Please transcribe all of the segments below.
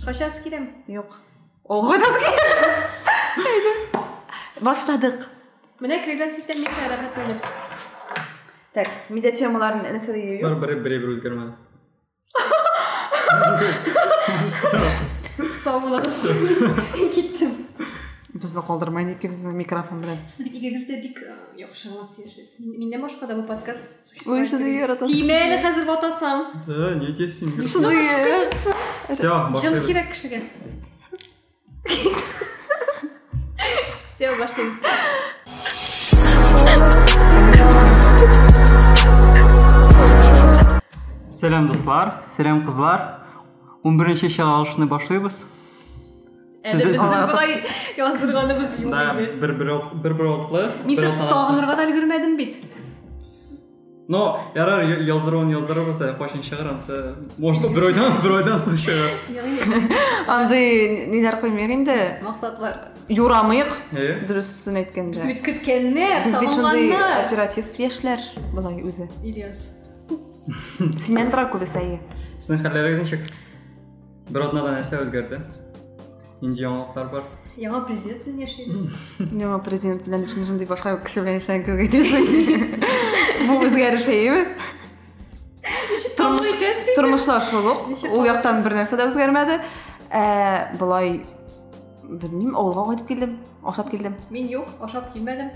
ешқашан келемін жоқ ол қойдасы башладық міне креглациттен мен рахат бердім так медиа темаларын інісі бір бір біrebір өзгермеді сау болыңыз кеттім бізді қолдырмайды екен біздің микрофон білән сіз игегізде бик жоқ шыңғыс ешсіз менде машқада бұл подкаст тимәлі қазір батасам да не етесің все жын башлаймыз керек кішіге все башлаймыз сәлем достар сәлем қызлар он бірінші шағалышыны біздің былай еді бір бір бір бір сағынырға да үлгермедім бит но ярар яздыруын яздырып болса қошын шығар анысы может бір ойдан бір ойдан соң шығар андай нелер қоймайық енді мақсатлар юрамайық иә дұрысын біз айтканда бит сондай сағынғаннар. оператив яшьлер былай өзі. Ильяс. Ничек бір однада нәрсе өзгерді. Нендей жаңалықтар бар. Яңа президентпен яшейміз жаңа президент білән бұл өзгеріс әйеме Тамлы кәсті тұрмышлар шолық Неше ол жақтан қалдыңыз? бір нәрсе де. Өзгермеді ә, былай білмеймін ауылға қайтып келдім ашап келдім мен жоқ ашап келмедім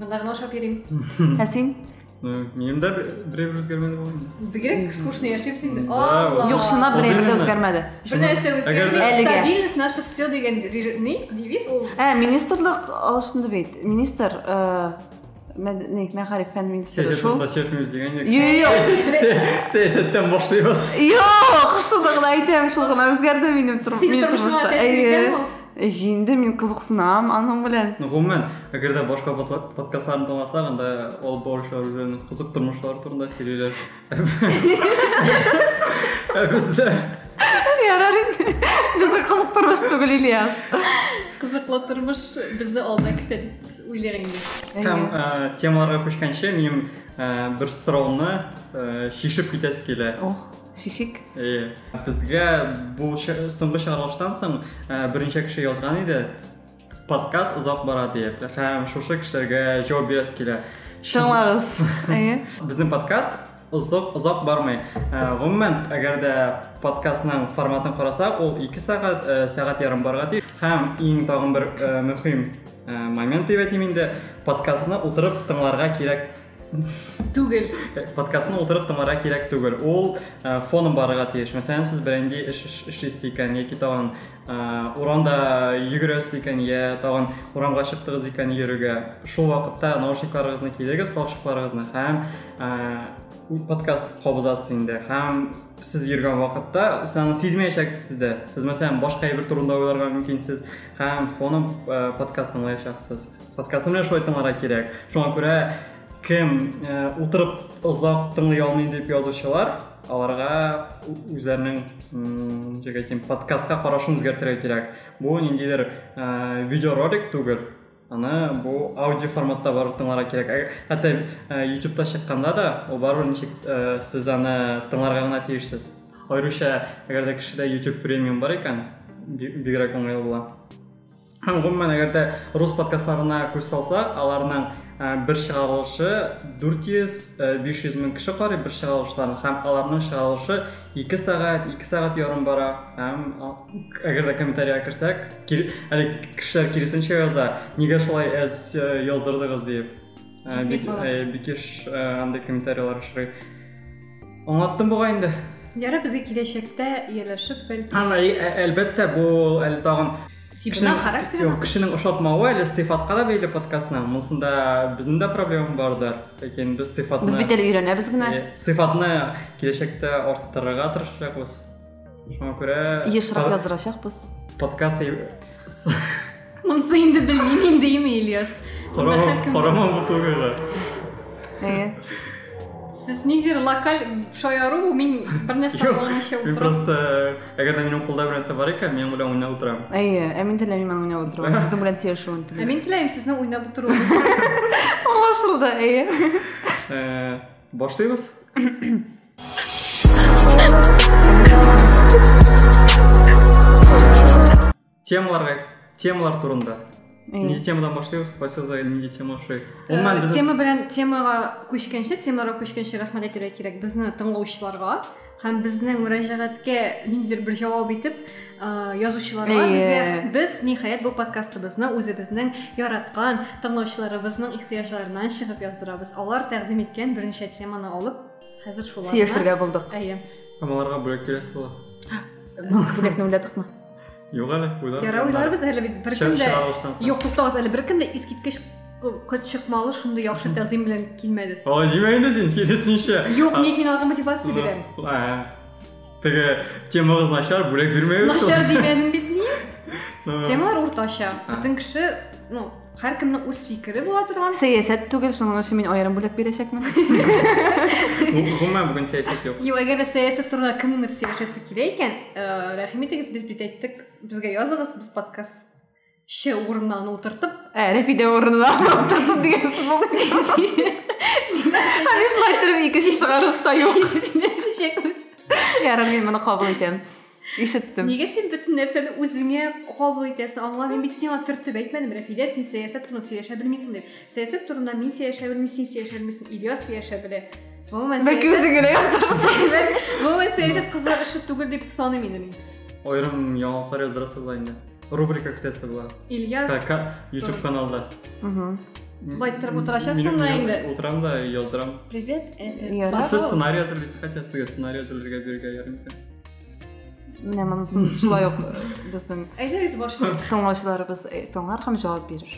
мындағын ашап берейін ә сен менің де біреу өзгермеді ғой бігерек скучно яшейміз енді жоқ шынында Ол бір де именно. өзгермеді бір нәрсе өзгермейді Әліге. стабильность наше все деген не девиз ол ә министрлік ағылшынды бейт министр не мәғариф фән министрі шул деген жоқ саясаттан башлаймыз жоқ шындығын айтамын өзгерді менің енді мен қызықсынамын аның білән ғұмумән егер де башқа подкастларын тыңласақ анда ол болушылар өзінің қызық тұрмышлары турында сөйлейлер бізде ярар енді. Біздің қызық тұрмыс түгіл ильяс қызықлы тұрмыш бізді алда күтеді біз ойлаған темаларға көшкенше мен бір сұрауны шешіп кетесі келе. Шешек Иә. бізге бұл соңғы шығарылыштан соң ә, бірінші кіші жазған еді. Подкаст ұзақ барады деп. Һәм шушы кісілерге жауап бересі келе. Тыңлаңыз иә біздің подкаст ұзақ ұзақ бармай. Ә, ғұмумән егер де подкастның форматын қарасақ ол екі сағат сағат ярым барған дейді һәм ең тағын бір ә, момент деп айтайын енді подкастны отырып тыңларға керек. Түгел. Подкастны отырып тыңларға керек түгел. Ә, фоным барыға тиіш мәселен сіз іш- ішлейсіз екен яки тағын ә, урамда йөгересіз екен я тағын урамға шықтыңыз екен йөрүгә шул вакытта наушникларыгызны киегез калакчыкларыгызны һәм подкаст кабызасыз инде. Һәм сіз йөргән вакытта сіз аны сизмәячәксез дә сез мәсәлән башка әйбер турында уйларга мөмкинсез һәм фоным ә, подкаст тыңлаячаксыз подкастны менә шулай тыңларга кирәк шуңа күрә кем ә, тыңлый алмыйм дип язучылар аларга ү- үзләренең м, ничек әйтим подкастка карашын үзгәртергә кирәк бу ниндидер ә, видеоролик түгел аны бу аудио форматта барып Әгәр- хәтта ә, ютубта чыкканда да ул барыбер ничек ә, сез аны тыңларга гына тиешсез аеруча әгәр дә кешедә ютуб премиум бар икән би- бигрәк уңайлы була һәм гомумән әгәр дә рус подкастларына күз салсак аларның ә, бер чыгарылышы 400-500 мең кеше карый бер чыгарылышларын һәм аларның чыгарылышы 2 сәгать 2 сәгать ярым бара. Һәм а, әгәр дә комментарийга керсәк кир- әле кешеләр киресенчә яза нигә шулай әз бик Бик ә, бикеш андай комментарийлар очрый аңлаттым буга инде. Яры бізге киләчәктә ияләшеп бәлки. Әлбәттә бу әле тагын Кешенең характеры Юк, кешенең ошатмавы әле сыйфатка да бәйле подкастның. Монсында безнең дә проблема бардыр. Ләкин без сыйфатны біз бит әле өйрәнәбез генә Е, сыйфатны киләчәктә арттырырга тырышачакбыз. Шуңа күрә ешрак по- яздырачакбыз подкаст монысы инде белмим инде име ильяс Монда Карама һәркем- карама бу түгел. иә сіз нидер локаль шаяру мин бер нәрсә Юк, кылмыйча Мин утырам просто әгәр дә минем кулда бер нәрсә бар икән, мин белән уйнап утырам. әйе ә мин теләмим аны уйнап отыру безнең белән сөйләшүен Ә теләмим мин теләйм сезнең уйнап утыруыгыз аңлашылды әйе Э, Башлыйбыз? темаларға темалар турында Неде темадан башлайбыз кайсыбызга неде тема ошой Гомумән Э, биз- тема белән темага күчкәнче темага күчкәнче рәхмәт әйтергә кирәк. Безне тыңлаучыларга һәм безнең мөрәҗәгатькә ниндидер бер җавап итеп э, язучыларга без ниһаять бу подкастыбызны үзебезнең яраткан тыңлаучыларыбызның ихтыяҗларыннан чыгып яздырабыз. Алар тәкъдим иткән берничә теманы алып хәзер шуларны Сөйләшергә булдык. әйе. Һәм аларга бүләк бирәсе була Без бүлекне уйладыкмы? юк әле уйлар яра уйларбыз әле бит бер Шә- кем дә чыгарылыштан соң. юк туктагыз әле бер кем дә искиткеч кот чыкмалы шундый яхшы тәкъдим белән килмәде ала димә инде син киресенчә юк ник мин аларга мотивация бирәм Ә, теге темагыз начар бүләк бирмәйбез Начар димәдем бит ни? Ага. Темалар уртача. Бүтән кеше, ну, һәркемнең үз фикере була торган. Сәясәт түгел, аерым бүләк бирәчәкмен. Гомумән бүген сәясәт юк Юк, әгәр дә сәясәт турында кемнеңдер сөйләшәсе килә икән, э, рәхим итегез, без бит әйттек, безгә языгыз, без подкаст ше урыннан утыртып, Ә. Һәм шулай торып икенче чыгарылышта юк. сөйләшәкбез. Ярар, мин моны кабул Нигә син бөтен нәрсәне үзеңә кабул итәсең? Аңла, мин бит сиңа төртеп әйтмәдем, Рәфидә, син сәясәт турында сөйләшә белмисең дип. Сәясәт турында Ильяс Бәлки сәясәт- үзең генә яздырырсың. Гомумән сәясәт кызлар эше түгел дип саныйм инде мин. Айрым яңалыклар яздырасы була инде рубрика була Ильяс YouTube каналда Мгм. Былай торып утырачаксың да инде. Утырам да яздырам Привет, это сез сценарий әзерлисез хотя сезгә сценарий монысын шулай ук безнең Әйдәгез башлыйк. тыңлаучыларыбыз э, тыңлар җавап бирер.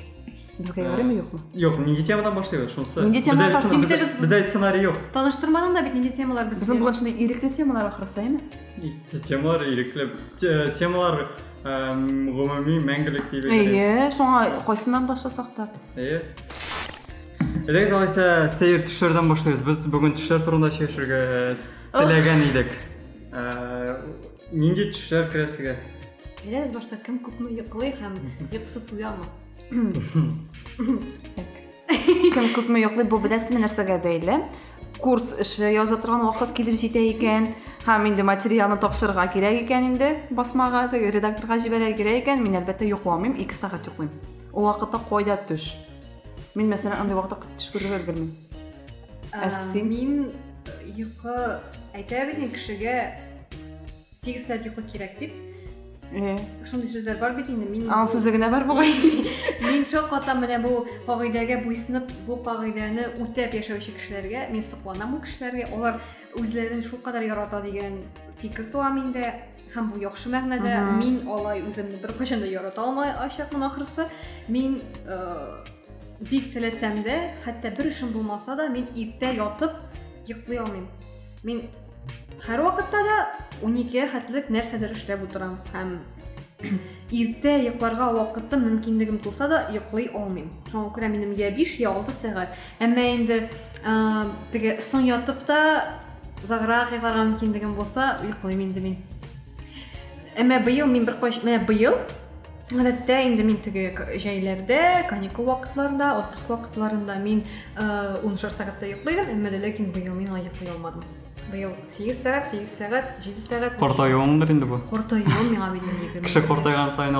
Безгә ярыймы юкмы? Юк, нинди темадан башлыйбыз шунысы. Нинди темадан Бездә сценарий юк. Таныштырмадың да бит нинди темалар безгә. Безнең бүген шундый ирекле темалар ахрысы, әйме? И те- Темалар. Те- Темалар эм, гомуми мәңгелек дип әйтелә. Әйе, шуңа кайсыннан башласак та. Әйе. Әйдәгез алайса сәер төшләрдән башлыйбыз. Без бүген төшләр турында сөйләшергә теләгән идек. Э, Нинди төшләр керә сезгә? Әйдәгез башта кем күпме йоклый һәм йокысы туямы? Кем күпме йоклый бу беләсезме нәрсәгә бәйле? Курс эше яза торган вакыт килеп җитә икән, һәм инде материалны тапшырырга кирәк икән инде, басмага, теге редакторга җибәрергә кирәк икән, мин әлбәттә йокламыйм, 2 сәгать йоклыйм. Ул вакытта кайда төш? Мин мәсәлән андый вакытта төш күрергә өлгермим. Ә син? Мин йокы әйтә бит кешегә 8 сәгать йокы кирәк дип. Э, Шундый сүзләр бар бит инде. Мин аның сүзе генә бар бугай. Мин шакката менә бу кагыйдәгә буйсынып, бу кагыйдәне үтәп яшәүче кешеләргә мин сокланам бу кешеләргә. Алар үзләрен шул кадәр ярата дигән фикер туа миндә һәм бу яхшы мәгънәдә. Мгм. Мин алай үземне бер кайчан да ярата алмай ачакмын ахрысы. Мин э, бик теләсәм дә, хәтта бер эшем булмаса да, мин иртә ятып йоклый алмыйм. Мин һәр вакытта да 12 хәтлек нәрсәдер эшләп утырам һәм иртә йокларга вакытым мөмкинлегем да йоклый алмыйм. Шуңа күрә минем я 5 я 6 сәгать. Әмма инде теге соң ятып та заграк йокларга мөмкинлегем булса йоклыйм инде мин. Әмма быел мин бер кайч менә быел Гадәттә инде мин теге җәйләрдә, каникул вакытларында, отпуск вакытларында мин 13 сәгатьтә йоклыйм, әмма ләкин мин йоклый алмадым. Быел 8 сәгать, 8 сәгать, 7 сәгать. Картаюыңдыр инде бу. Картаюым миңа бит инде. Кеше картайган сайын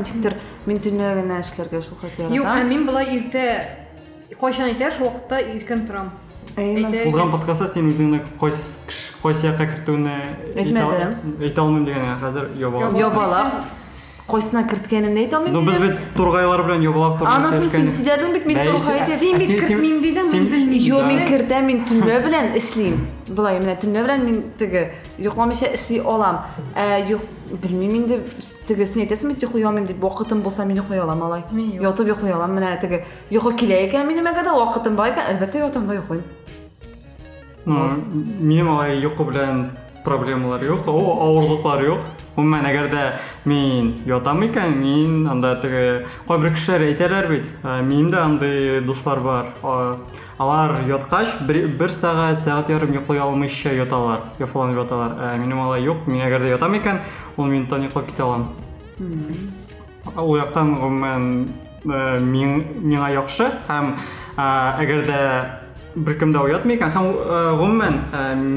ничектер мин төнлә генә эшләргә шул хәтле Юк, ә мин булай иртә кайчан әйтәр, шул вакытта иркен торам. Әйме. Әйтә- Узган подкастта кайсы якка кертүне Әйтмәдем. Әйтә алмыйм дигән хәзер ябалак. Ябалак. Кайсына керткәнемне әйтә алмыйм. Ну без бит тургайлар белән ябалак турында Анысын син сөйләдең бит мин Бәй, тургай син- дип. Син бит Син- син- кертмим дидең, син- мин белмим. Yo, мин кертәм, мин төнлә белән эшлим. Болай, менә төнлә белән мин теге йокламыйча эшли алам. Ә юк, белмим инде теге син әйтәсең бит йоклый алмыйм дип, вакытым булса мин йоклый алам алай. Мин юк. Ятып йоклый алам. Менә теге йокы килә икән минем әгәр дә вакытым бар икән, әлбәттә ятам да йоклыйм. Ну, минем алай йокы белән проблемалар юк, о авырлыклар юк. Гомумән әгәр дә мин ятам икән, мин анда теге кайбер кешеләр әйтәләр бит. ә, Минем дә андый дуслар бар. А, Алар яткач бер, бер сәгать, сәгать ярым йоклый алмыйча яталар, яфаланып яталар. Ә, Минем алай юк, мин әгәр дә ятам икән, ул минуттан йоклап китә алам. Ул яктан гомумән миңа яхшы һәм ә, әгәр дә бір кімді оятмый екен һәм гомумән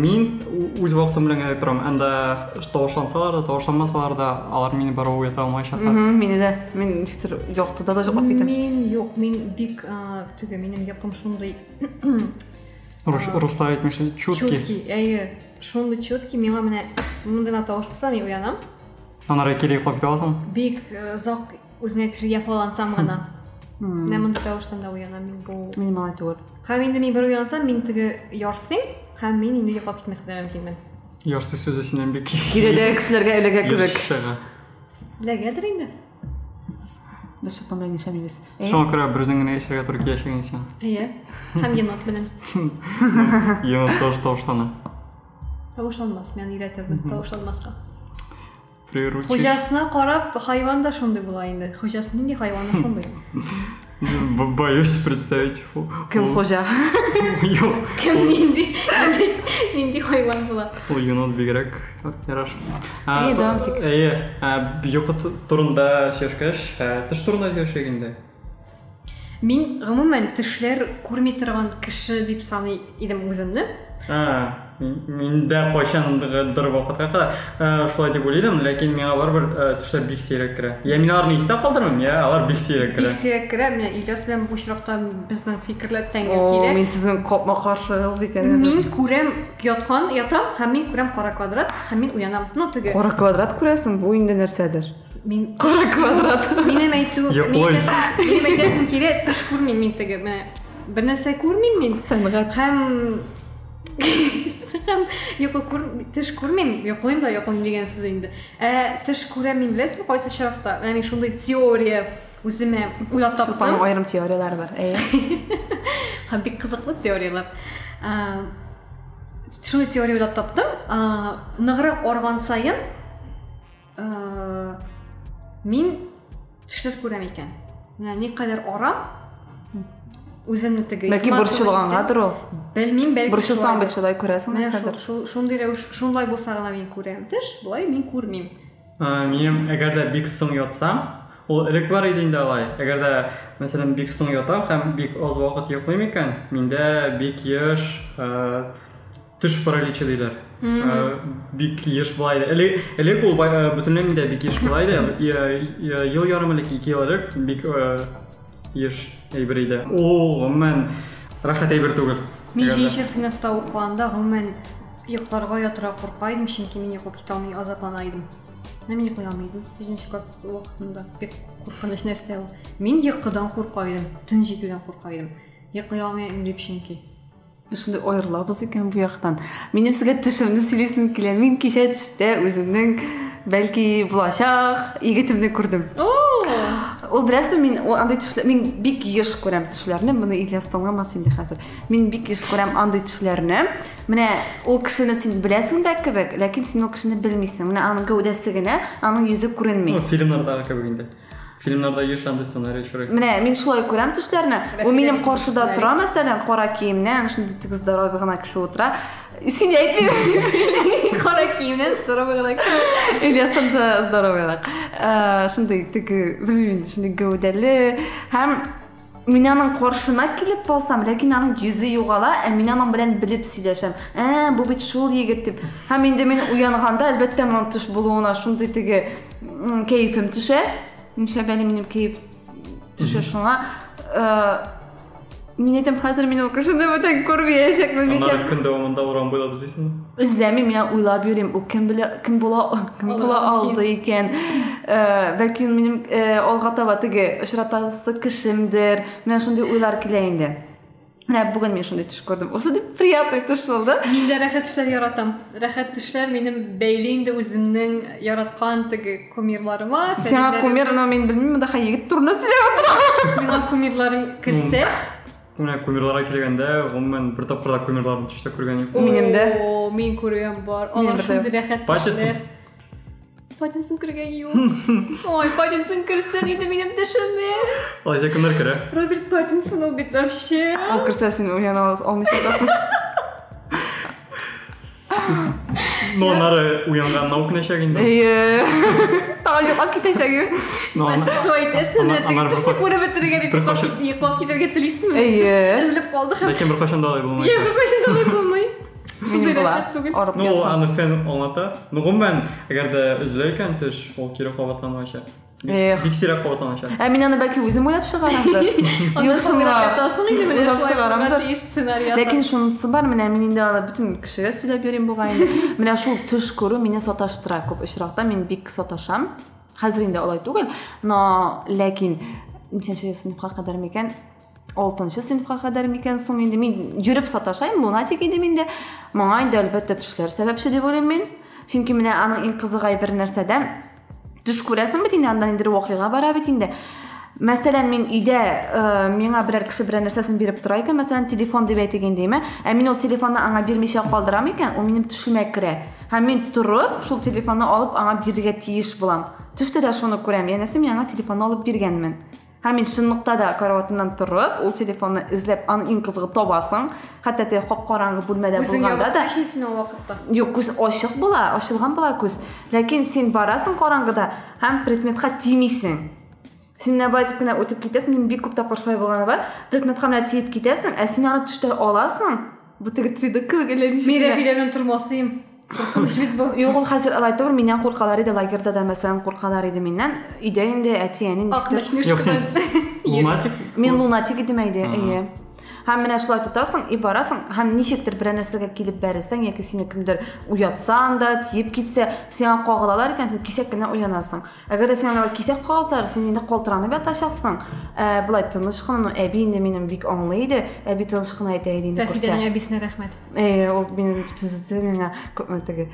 мин ү- үз вакытым белән генә торам анда тавышлансалар да тавышланмасалар да алар мине барып уята алмаячаклар Мгм, Мине дә мин ничектер яктыда да жоклап китәм. Мин юк, мин бик теге минем якым шундый Рус- руслар әйтмешә чутки чёткий, әйе, шундый чёткий, миңа менә мондай гына тавыш булса, мин уянам. аннары кире йоклап китә аласың Бик зак үзенә пишер яфалансам гына. Менә мондай тавыштан да уянам мин бу. Мин малай түгел. Һәм инде мин бер уянсам, мин теге ярсыйм, һәм мин инде йоклап китмәскә дә мөмкинмен. ярсы сүзе синнән бик Киредә кешеләргә эләгә кебек. Ешшыга. Ләгәдер инде. Без шутлан белән яшәмибез. Э, шуңа күрә бер үзең генә яшәргә туры килә яшәгән син Әйе. Һәм енот белән. енот таш тавышлана Тавышланмас, мен өйрәтермен тавышланмаска. приручи Хуҗасына карап, хайван да шундый була инде. Хуҗасы нинди хайван шундый. Боюсь представить? Юк, Кем нинди нинди хайван була. ул енот бигрәк яраш Әйе, давам итик. әйе ә, йокы т- турында ә, төш турында сөйләшәгәндә Мин гомумән тешләр күрми торган кеше дип саный идем үземне. А, мин- мин дә кайчандыр вакытка кадәр ә, шулай дип уйлыйдым, ләкин миңа барыбер ә, төшләр бик сирәк керә. Я мин аларны истә калдырмыйм, я алар бик сирәк Бик керә. сирәк керә, менә Ильяс белән бу очракта безнең фикерләр тәңгә О, килә. мин сезнең капма каршыгыз икән. Мин күрәм яткан, ятам, һәм мин күрәм кара квадрат, һәм мин уянам. Ну, теге. Кара квадрат күрәсең, бу инде нәрсәдер. Мин Кара квадрат. Минем әйтү, Йоклый. минем әйтәсем килә, төш күрмим мин теге. Менә бер нәрсә күрмим мин. Сәнгать. Һәм һәм йокы күр, төш күрмим, йоклыйм да йоклыйм дигән сүз инде. Ә кайсы чакта? Яни шундый теория уйлап Шулпан таптым. аерым теориялар бар. Әйе. Һәм бик кызыклы теориялар. Шундый теория уйлап таптым. Ә, арган сайын ә, мин төшләр күрәм икән. Менә никадәр арам үземне теге Бәлки исмат борчылгангадыр ул. Белмим, бәлки Борчылсаң шулайдыр. бит шулай күрәсең Менә нәрсәдер. шул- шул- шундый рәвеш, шундай булса гына мин күрәм. Төш, булай мин күрмим. Ә, Минем әгәр дә бик соң ятсам, ул элек бар иде инде алай. Әгәр дә мәсәлән бик соң ятам һәм бик аз вакыт йоклыйм икән, миндә бик еш ә, төш параличы диләр. Ә, Бик еш булай иде. Элек элек ул бай- ә, бөтенләй миндә бик еш булай иде. Я- я- Ел ярым элек, ике ел элек бик ә, еш әйбер иде. Ул гомумән рәхәт әйбер түгел. Мин Әгәр дә- 7 сыйныфта укыганда гомумән йокларга ятырга курка идем, чөнки мин йоклап китә алмый азаплана идем. Менә мин йоклый алмый идем. 7 класс ул. Мин йокыдан курка идем, тын җитүдән курка идем. Йоклый алмыйм дип чөнки. Без шундай аерылабыз икән бу яктан. Минем сезгә төшемне сөйлисем килә. Мин кичә төштә үземнең бәлки булачак егетемне күрдем. О! Ул берәсе мин ул андый төшләр мин бик еш күрәм төшләрне. Моны Ильяс тыңламас инде хәзер. Мин бик еш күрәм андый төшләрне. Менә ул кешене син беләсең дә кебек, ләкин син ул кешене белмисең. Менә аның гәүдәсе генә, аның йөзе күренми. Фильмнардагы кебек инде. Фильмнарда еш андый сценарий очрый. Менә мин шулай күрәм төшләрне. Ул минем каршыда тора, мәсәлән, кара киемнән, шундый тик здоровый гына кеше утыра. Син әйтмим. Кара киемнән здоровый гына. Ильястан да здоровыйлык. Э, Шундый теге, белмим, шундый гәүдәле һәм мин аның каршына килеп калсам, ләкин аның йөзе югала, ә мин аның белән белеп сөйләшәм. Ә, бу бит шул егет дип. Һәм инде мин уянганда, әлбәттә, моның төш булуына шундый теге м, кәефем төшә. Ничә бәле минем кәеф төшә шуңа. Э, хәзер мин ул кешене бүтән күрмәячәкмен бит. Аннары көн дәвамында урам буйлап эзлисеңме? Эзләмим, я уйлап йөрим, ул кем белә, кем була, кем Аллаһ була мөмкин. алды. Э, Бәлки э, алга таба теге очратасы кешемдер. Менә шундый уйлар килә инде. Менә бүген мин шундый төш күрдем. Ул шундый приятный төш булды. Мин дә рәхәт төшләр яратам. Рәхәт төшләр минем бәйле инде үземнең яраткан теге кумирларыма. Фәннәре- кумир, но мин белмим, да егет турында сөйләп тора. Миңа кумирларым керсә, Менә кумирларга килгәндә, гомумән бер тапкыр да кумирларны төштә күргән юк. Минем дә. О, Мин күргән бар. Минем Алар дә. шундый рәхәт Паттинсон? төшләр. Паттинсон күргән юк. Ой, Паттинсон керсә иде минем төшемне. Алайса кемнәр керә? Роберт Паттинсон ул бит вообще. Ул керсә син уяна алмыйсың. но анары уянганына өкінешек инде Эйе. Тагы йоклап китәчәк. но ана- Сіз шулай айтасың, Ана- анар бір тышты қош- көріп бітірген бір қош- ұйықтап кетерге тілейсің Эйе. Үзіліп қалды һәм ләкин бер кашан да алай Иә, булмайды бір қашан да болмай. Минем була. Арып ну ул ятсам. аны фен аңлата ну гомумән әгәр дә өзелә икән төш ул кире кабатланмаячак Эх. бик сирәк кабатланачак Ә мин аны бәлки чыгарамдыр. Юшыңа. Уйлап чыгарамдыр. Ләкин шунысы бар, менә мин инде аны бүтән кешегә сөйләп йөрим буга инде. Менә шул төш күрү мине саташтыра күп очракта. Мин бик саташам. Хәзер инде алай түгел, но ләкин ничәнче сыйныфка кадәр микән? 6 сыйныфка кадәр микән соң инде мин йөреп саташайм, лунатик идем инде. Моңа инде әлбәттә төшләр сәбәпче дип уйлыйм мин. Чөнки менә аның иң кызыгай бер нәрсәдә төш күрәсең бит инде анда инде вакыйга бара бит инде. Мәсәлән, мин өйдә э, миңа берәр кеше берәр нәрсәсен биреп тора икән, мәсәлән, телефон дип әйтегәндәйме, ә мин ул телефонны аңа бирмичә калдырам икән, ул минем төшемә керә. Һәм мин торып, шул телефонны алып аңа бирергә тиеш булам. Төштә дә шуны күрәм, янәсе мин аңа телефонны алып биргәнмен. Һәм мин чынлыкта да караватымнан торып, ул телефонны эзләп, аны иң кызыгы табасың. Хәтта теге кап-караңгы бүлмәдә булганда да ул вакытта. Юк, күз ачык була, ачылган була күз. Ләкин син барасың караңгыда һәм предметка тимисең. Син нәбай итеп кенә үтеп китәсең, мин бик күп тапкыр шулай булганы бар. Предметка менә тиеп китәсең, ә син аны төштә аласың. Бу теге 3D кебек әллә ничек. Белән тормасыйм. Qorxunc bir yox, hazır Alaytor mindən qorxalar idi, Lagerdə də məsələn qorxalar idi mindən. İdəyim də ətiyənin çıxdı. Yox, lunatik. Min lunatik deməkdir, iyi. Һәм менә шулай тотасың, и барасың, һәм ничектер бер нәрсәгә килеп бәрәсәң, яки сине кемдер уятсан да, тиеп китсә, сиңа кагылалар икән, син кисәк кенә уянасың. Әгәр дә сиңа кисәк кагылсалар, син инде калтыранып ятачаксың. Ә, булай тыныч кына, әби инде минем бик аңлый иде, әби тыныч кына әйтә иде инде күрсә. Рәфиләнең әбисенә рәхмәт. Э, ул минем түзде миңа күпме теге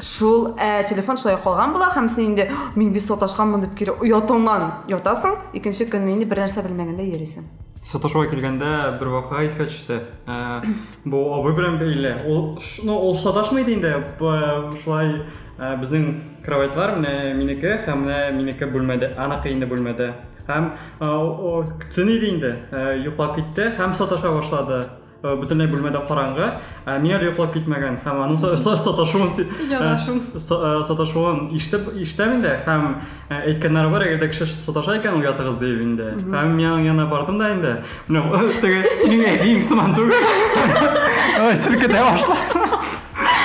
шул ә, телефон шулай калган була һәм син инде мин бит саташканмын дип кире оятыңнан ятасың икенче көнне инде бер нәрсә белмәгәндә йөрисең саташуга килгәндә бер вакыйга иҫкә төштө Ә, бу абый белән бәйле ул ш- ну ул саташмый инде Б- шулай ә, безнең кроватьлар менә минеке һәм менә минеке бүлмәдә аныкы инде бүлмәдә һәм ә, о- төн иде инде ә, йоклап китте һәм саташа башлады Ә, бөтенләй бүлмәдә караңгы ә, мин әле йоклап китмәгән һәм аның са- са- саташуын си- Җанашым. ә, са- ә, саташуын ишетеп ишетәм инде һәм ә, әйткәннәре бар әгәр дә кеше саташа икән ул ятыгыз дип инде һәм мин аның янына бардым да инде менә теге синең әбиң сыман түгел Ой, селкетә башлады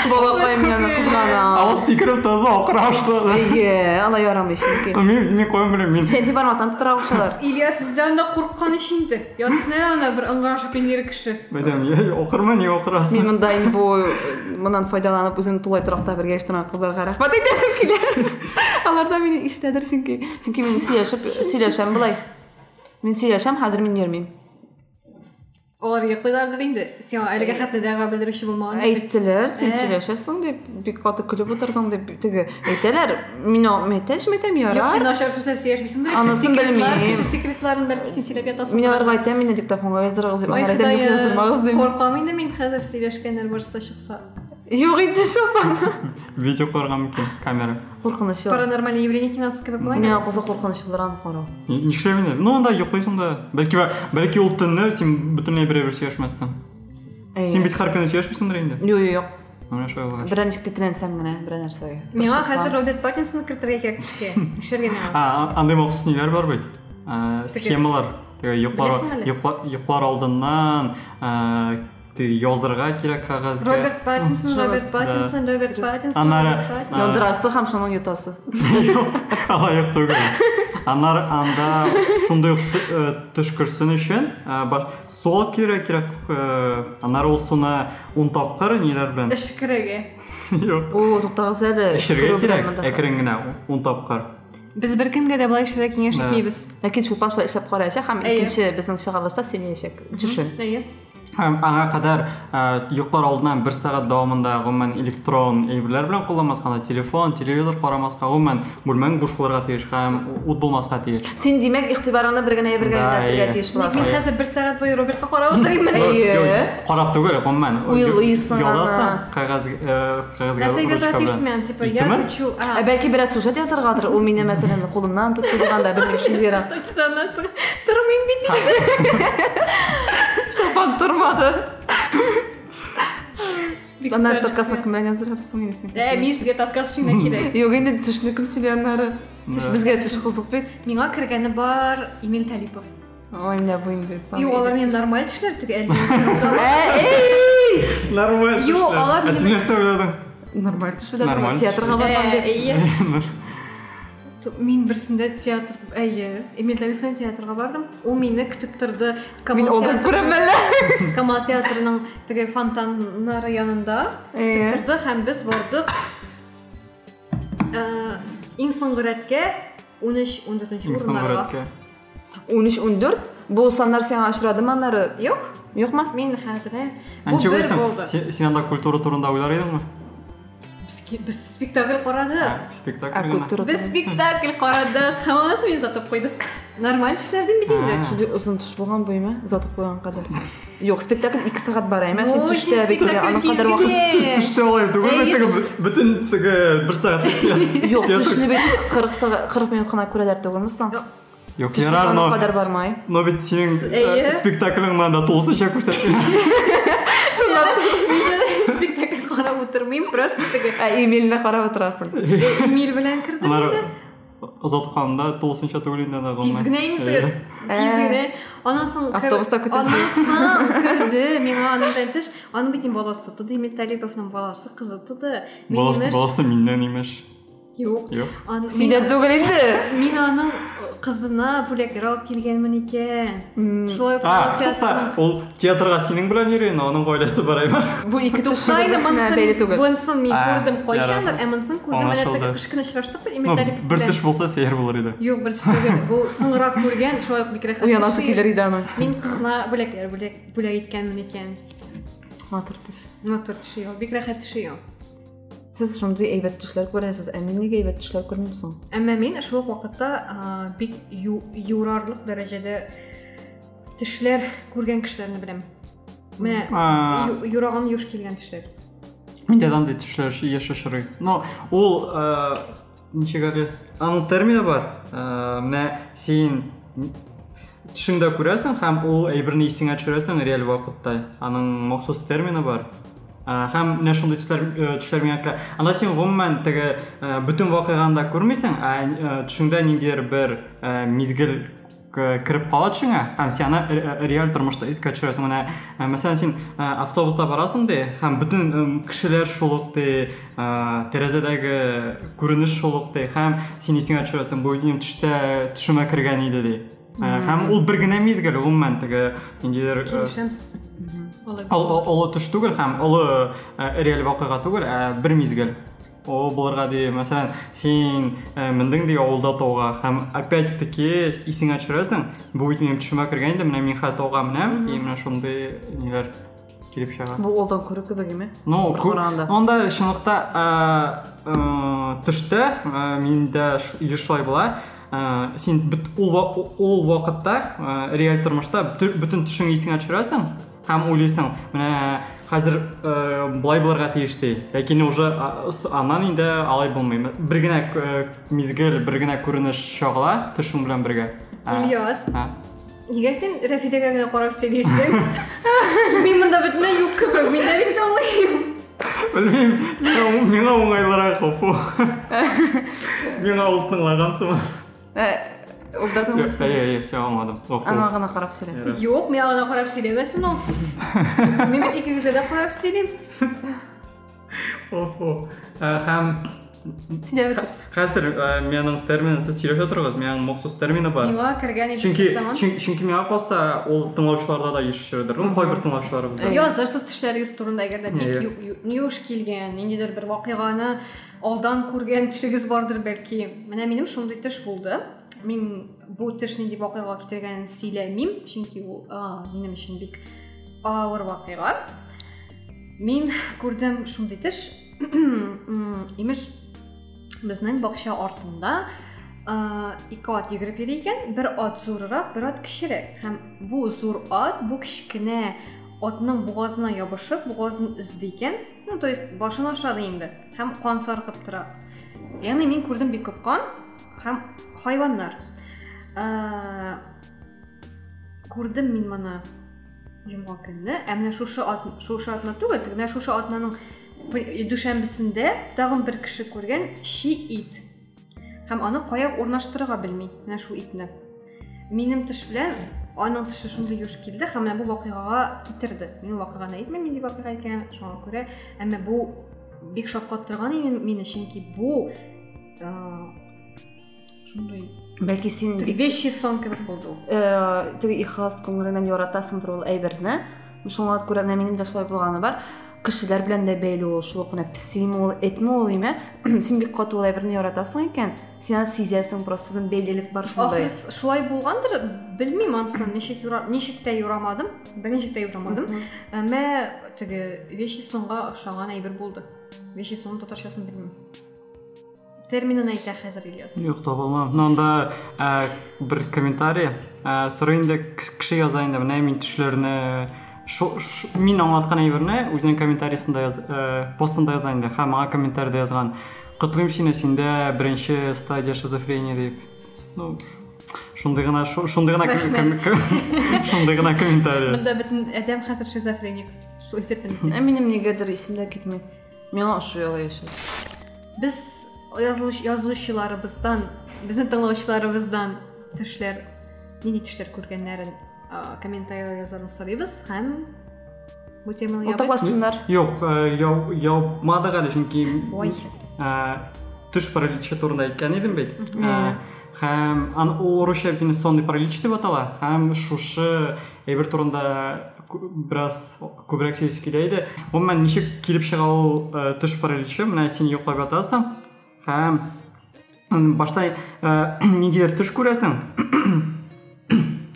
Балакайым яна кызгана ал сикереп торды акыра башлады әйе алай ярамый чөнки мин мин куям беләм мин сәнти бармактан тора башлар Ильяс үздән дә курккан иш инде. Ятсына ана бер ыңгырашып ингер кеше. Мәдәм, я окырмы, не мин окырасың? монда инде бу моннан файдаланып үземне тулай торакта бергә яшь кызларга рәхмәт әйтәсем килә алар да мине ишетәдер чөнки чөнки мин сөйләшеп сөйләшәм болай мин сөйләшәм хәзер мин йөрмим Алар йоклыйлардыр инде. Сиңа әлегә хәтта дәга белдерүче булмаган. әйттеләр син Ә. сөйләшәсең дип бик каты көлеп утырдың дип теге әйтәләр мин мәтәш мәтәм Юк, син ярар начар сүз сөйләшмисеңдер. Анысын белмим. Кеше секретларын бәлки син сөйләп ятасың. мин аларга әйтәм мине диктофонга яздырыгыз дип Ой, алар әйтәм Ходаем, яздырмагыз дип Куркам инде мин хәзер сөйләшкәннәр барысы чыкса. Юк инде шопан Видео караган микән? Камера. куркыныч юк Паранормальное явление киносы миңа кузы куркыныч булыр аны карау Нишләп инде? Ну анда йоклыйсың да. Бәлки бәлки берәр сөйләшмәссең. Син бит һәр көнне сөйләшмисеңдер инде. юк юк юк Менә шулай булгач. берәр ничек тетрәнсәм генә берәр нәрсәгә Миңа хәзер Роберт Паттинсон кертергә кирәк төшкә. Эшләргә миңа. А, андай махсус ниләр бар? Ә, Схемалар. Йоклар алдыннан, язырга кирәк кагазга. Роберт Паттинсон. Роберт Паттинсон, Роберт Паттинсон. Паттинсон. яндырасы һәм шуның йотасы Алай түгел. Аннар анда өчен ә, бар сол кирәк кирәк э, аннар ул суны 10 тапкыр о әле Эшергә Шүрү кирәк. белән монда. Әкрен генә 10 тапкыр. Без бер кемгә дә болай эшләргә киңәш Да. итмибез. ләкин шулпан шулай эшләп караячак һәм Әйе. икенче безнең чыгарылышта сөйләячәк төшен Әйе. Аңа кадәр ә, йоклар алдыннан 1 сәгать дәвамында гомумән электрон әйберләр белән кулланмаска, анда телефон, телевизор карамаска, гомумән бүлмәң буш булырга тиеш һәм ут булмаска тиеш. син димәк игътибарыңны бер генә бер генә Да, йönәтергә әйе. тиеш Мин буласың хәзер бер сәгать буе Робертка карап утырыйм менә. Әйе. Карап түгел, гомумән. Уйлыйсың Язасың, кагаз э, тишмен, типа я хочу. Ә бәлки бераз сюжет язаргадыр ул мине мәсәлән кулымнан тотты дигәндә белмим шундыйрак Точно, Тормыйм бит инде. шулпан Бик Анар бер- подкастны кем белән яздырабыз соң инде Ә, мин сезгә подкастчыңа кирәк. Юк инде төшне кем сөйли аннары. Безгә төш кызык бит. Миңа кергәне бар Эмиль Талипов. Ой, менә бу инде сам. Юк, алар мен нормаль тешләр теге әле. Эй! Нормально. Юк, алар Ә син Ә. Мин берсендә театр, әйе, Эмиль Талиповның театрга бардым. Мин Камал алдан театры- күрәм әле. Камал театрының теге фонтаннары янында. Әйе. Көтеп торды һәм без бардык. Ә, Иң соңгы рәткә 13-14 Инсан урыннарга. рәткә. 13-14 бу саннар сиңа очрадымы аннары? Юк, Юкмы? мин хәтере. Бу Анча бер күрсәң, булды. син- син анда культура турында уйлар идеңме? Без спектакль карадык. Ә, Спектакль. Без спектакль карадык. Һәммәсе мин затып куйды. Нормаль эшләрдем бит инде. А. Шундый озын төш булган буймы? Затып куйган кадәр. Юк, спектакль 2 сәгать бара. Төштә алай түгел Әйе, теге төш- бөтен теге бер сәгать театр. Юк, театр. төшне бит 40 сәгать 40 минут синең Әйе. спектакльң карап утырмыйм, просто теге Ә Эмильне карап утырасың. Эмиль белән кирдем Алар инде. озатканда тулысынча түгел инде да Тиз генә инде. Тиз генә. Анан соң Автобуста. Анан соң керде. Миңа аның тәтеш, аның бит баласы туды, Эмиль Талиповның баласы, кызы туды. Баласы баласы миннән имеш. Мин- түгел инде. Кызына бүләкләр алып килгәнмен икән. Шулай А, Камал тукта, театрының ул театрга синең белән йөри, но аның гаиләсе бараймы? Бу ике төш Туктайды, бер-берсенә бәйле түгел. Бунысын мин А, күрдем кайчандыр, ярар. ә монысын күрдем әле Аңлашылды. теге кыш кына очраштык бит Ну, Эмиль Талипов бер белән. төш булса сәер булыр иде. Юк, бер төштәге. Бу соңрак күргән, шулай. Уянасы төши. килер иде аның. Мин кызына бүләкләр бүләк бүләк иткәнмен икән. Матур төш. Матур төши ул, бик рәхәт төши ул. Сез шундый әйбәт төшләр күрәсез, ә мин нигә әйбәт төшләр күрмим Әмма мин шул ук вакытта а, бик ю- юрарлык дәрәҗәдә төшләр күргән кешеләрне беләм. Менә А. ю- юраган юш килгән төшләр. Миндә андай төшләр яшәшрый. Но ул ничек әле? Аның термины бар. Менә син төшеңдә күрәсең һәм ул әйберне исеңә төшерәсең реаль вакытта. Аның махсус термины бар. Ә, Һәм менә шундый төшләр э, төшләр миңа керә. Анда син гомумән теге э, бөтен вакыйганы да күрмисең, ә э, төшеңдә ниндидер бер э, мизгел кереп кала төшеңә һәм син аны ре- ре- реаль тормышта искә төшерәсең. Менә э, мәсәлән син э, автобуста барасың ди һәм бөтен э, кешеләр шул ук ди, э, тәрәзәдәге күренеш шул ук ди һәм син исеңә төшерәсең бу минем төштә төшемә кергән иде ди. Һәм ул бер генә мизгел гомумән теге ниндидер э. Ол ол- олы төш түгел һәм олы ә, реаль вакыйга түгел, ә бер мизгел. О булырга ди, мәсәлән, син ә, мендең ди авылда тауга һәм опять-таки исеңә төшерәсең. Бу бит минем төшемә кергән иде, менә мин хә тауга менәм, и менә шундый ниләр килеп чыга. Бу олдан күрү кебегеме? Ну, ку- Коранда. анда чынлыкта ә, ә, төштә ә, миндә ш- еш шулай ва- ул вакытта ә, реаль тормышта бөтен- бөтен төшең исеңә төшерәсең һәм уйлыйсың, менә хәзер ә, былай булырга тиеш ди. Ләкин уже а, с- аннан инде алай булмый. Бер генә ә, мизгел, бер генә күренеш чагыла төшең белән бергә. Ә, Ильяс, нигә син Рәфидәгә генә карап сөйлисең? Мин монда бөтенләй юк кебек, мин дә бит аңлыйм. Белмим, миңа- уңайлырак гафу. Миңа ул? Э, Улда Yok, тыңласың. hayır, hayır, şey almadım. Gafur. Ана гына карап сөйлә. Evet. Юк, мин аңа карап сөйләмәсен ул. Мин бит икегезгә дә карап сөйлим. Gafur. Ә, Һәм ә, менің терминым сіз сөйләп отырсыз, менің махсус термины бар. Заман. чөнки чөнки миңа калса, ул тыңлаучыларда да ишетелер. Ну, кайбер тыңлаучыларыбыз бар. Язырсыз төшләрегез турында әгәр дә бик Иә. ю- ю- юш килгән, ниндидер бер вакыйганы алдан күргән төшегез бардыр бәлки. Менә минем шундый төш булды. Мин бу төш нинди вакыйга китергәнен сөйләмим, чөнки ул а, минем өчен бик авыр вакыйга. Мин күрдем шундый төш. М, Имеш безнең бакча артында ике ат йөгереп йөри икән, бер ат зуррак, бер ат кечерәк. Һәм бу зур ат бу кечкенә атның бугазына ябышып, бугазын өзде икән. Ну, то есть башын ашады инде. Һәм кан саркып тора. Ягъни мин күрдем бик күп кан һәм хайваннар. А, Күрдем мин моны. Җомга көнне. Ә менә шушы шушы атна түгел, менә шушы атнаның дүшәмбесендә тагын бер кеше күргән чи ит. Һәм аны кая урнаштырырга белми, менә шу итне. Минем төш белән аның төше шундый юш килде һәм менә бу вакыйгага китерде. Мин вакыйганы әйтмим, нинди вакыйга икән, шуңа күрә, әмма бу бик шаккаттырган мине, чөнки бу бәлки син теге вещи булды ул. э, теге ихлас күңелеңнән яратасыңдыр ул әйберне шуңа күрә менә минем дә шулай булганы бар кешеләр белән дә бәйле ул шул ук кына песиме ул этме ул име син бик каты ул әйберне яратасың икән син аны сизәсең просто сезнең бәйлелек бар шундай Ахры шулай булгандыр, белмим ансын, ничек юра, ничек тә юрамадым, берничек тә юрамадым. Әмма теге вещи сонга охшаган әйбер булды. Вещи сон татарчасын белмим. Терминын әйтә хәзер Ильяс. Юк, таба алмам. Мында ә, бер комментарий. Ә, яза инде, менә мин төшләрне шу- шу- мин аңлаткан әйберне үзенең комментарийсында ә, постында яза инде һәм аңа комментарийда язган. Котлыйм сине, синдә беренче стадия шизофрения дип. Ну, шундый гына шу- шундый гына шундый гына комментарий. Монда бөтен адәм хәзер шизофреник. Минем нигәдер исемдә китми миңа ошо яла яшәп Безнең тыңлаучыларыбыздан төшләр, нинди төшләр күргәннәрен а, комментарийлар язарны сорыйбыз һәм бу теманы ябып. Уртаклашсыннар. Юк, ә, яу- яупмадык әле чөнки Ой. Турында әйткән идем бит. Ә, Иә. Һәм ан ул русча сонный паралич дип атала. Һәм шушы әйбер турында сөйләсе килә иде. Гомумән ничек килеп чыга ул ә, төш параличы? Менә син йоклап ятасың. Һәм м, башта ә, ниндидер төш күрәсең.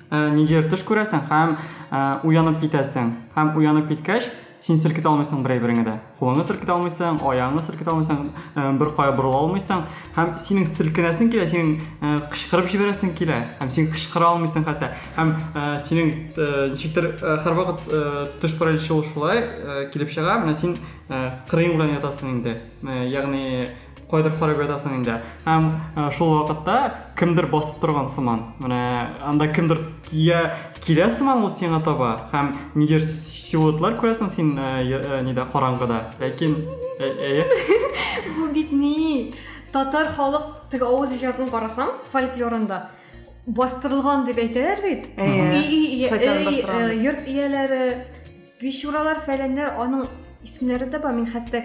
Ә, ниндидер төш күрәсең һәм ә, уянып китәсең. Һәм уянып киткәч, син селкетә алмыйсың бер әйбереңә дә. Кулыңны селкетә алмыйсың, аяғыңны селкетә алмыйсың, ә, бер кая борыла алмыйсың һәм синең селкенәсең килә, синең ә, кычкырып җибәрәсең килә һәм син кычкыра алмыйсың хәтта. Һәм ә, синең ә, ничектер ә, һәрвакыт ә, төш параличы ул шулай ә, килеп чыга, менә син ә, кырыйң белән ятасың инде. Ә, Ягъни кайдыр карап ятасың инде. Һәм шул вакытта кемдер басып торган сыман. Менә анда кемдер кия килә сыман ул сиңа таба. Һәм нидер силуэтлар күрәсең син ә, я- ә, нидә караңгыда. Ләкин ә- әйе. Бу бит ни? Татар халык теге авыз иҗатын карасаң, фольклорында бастырылган дип әйтәләр бит. Әйе. Э. Йорт ияләре, бишуралар, фәләннәр аның исемнәре дә бар. Мин хәтта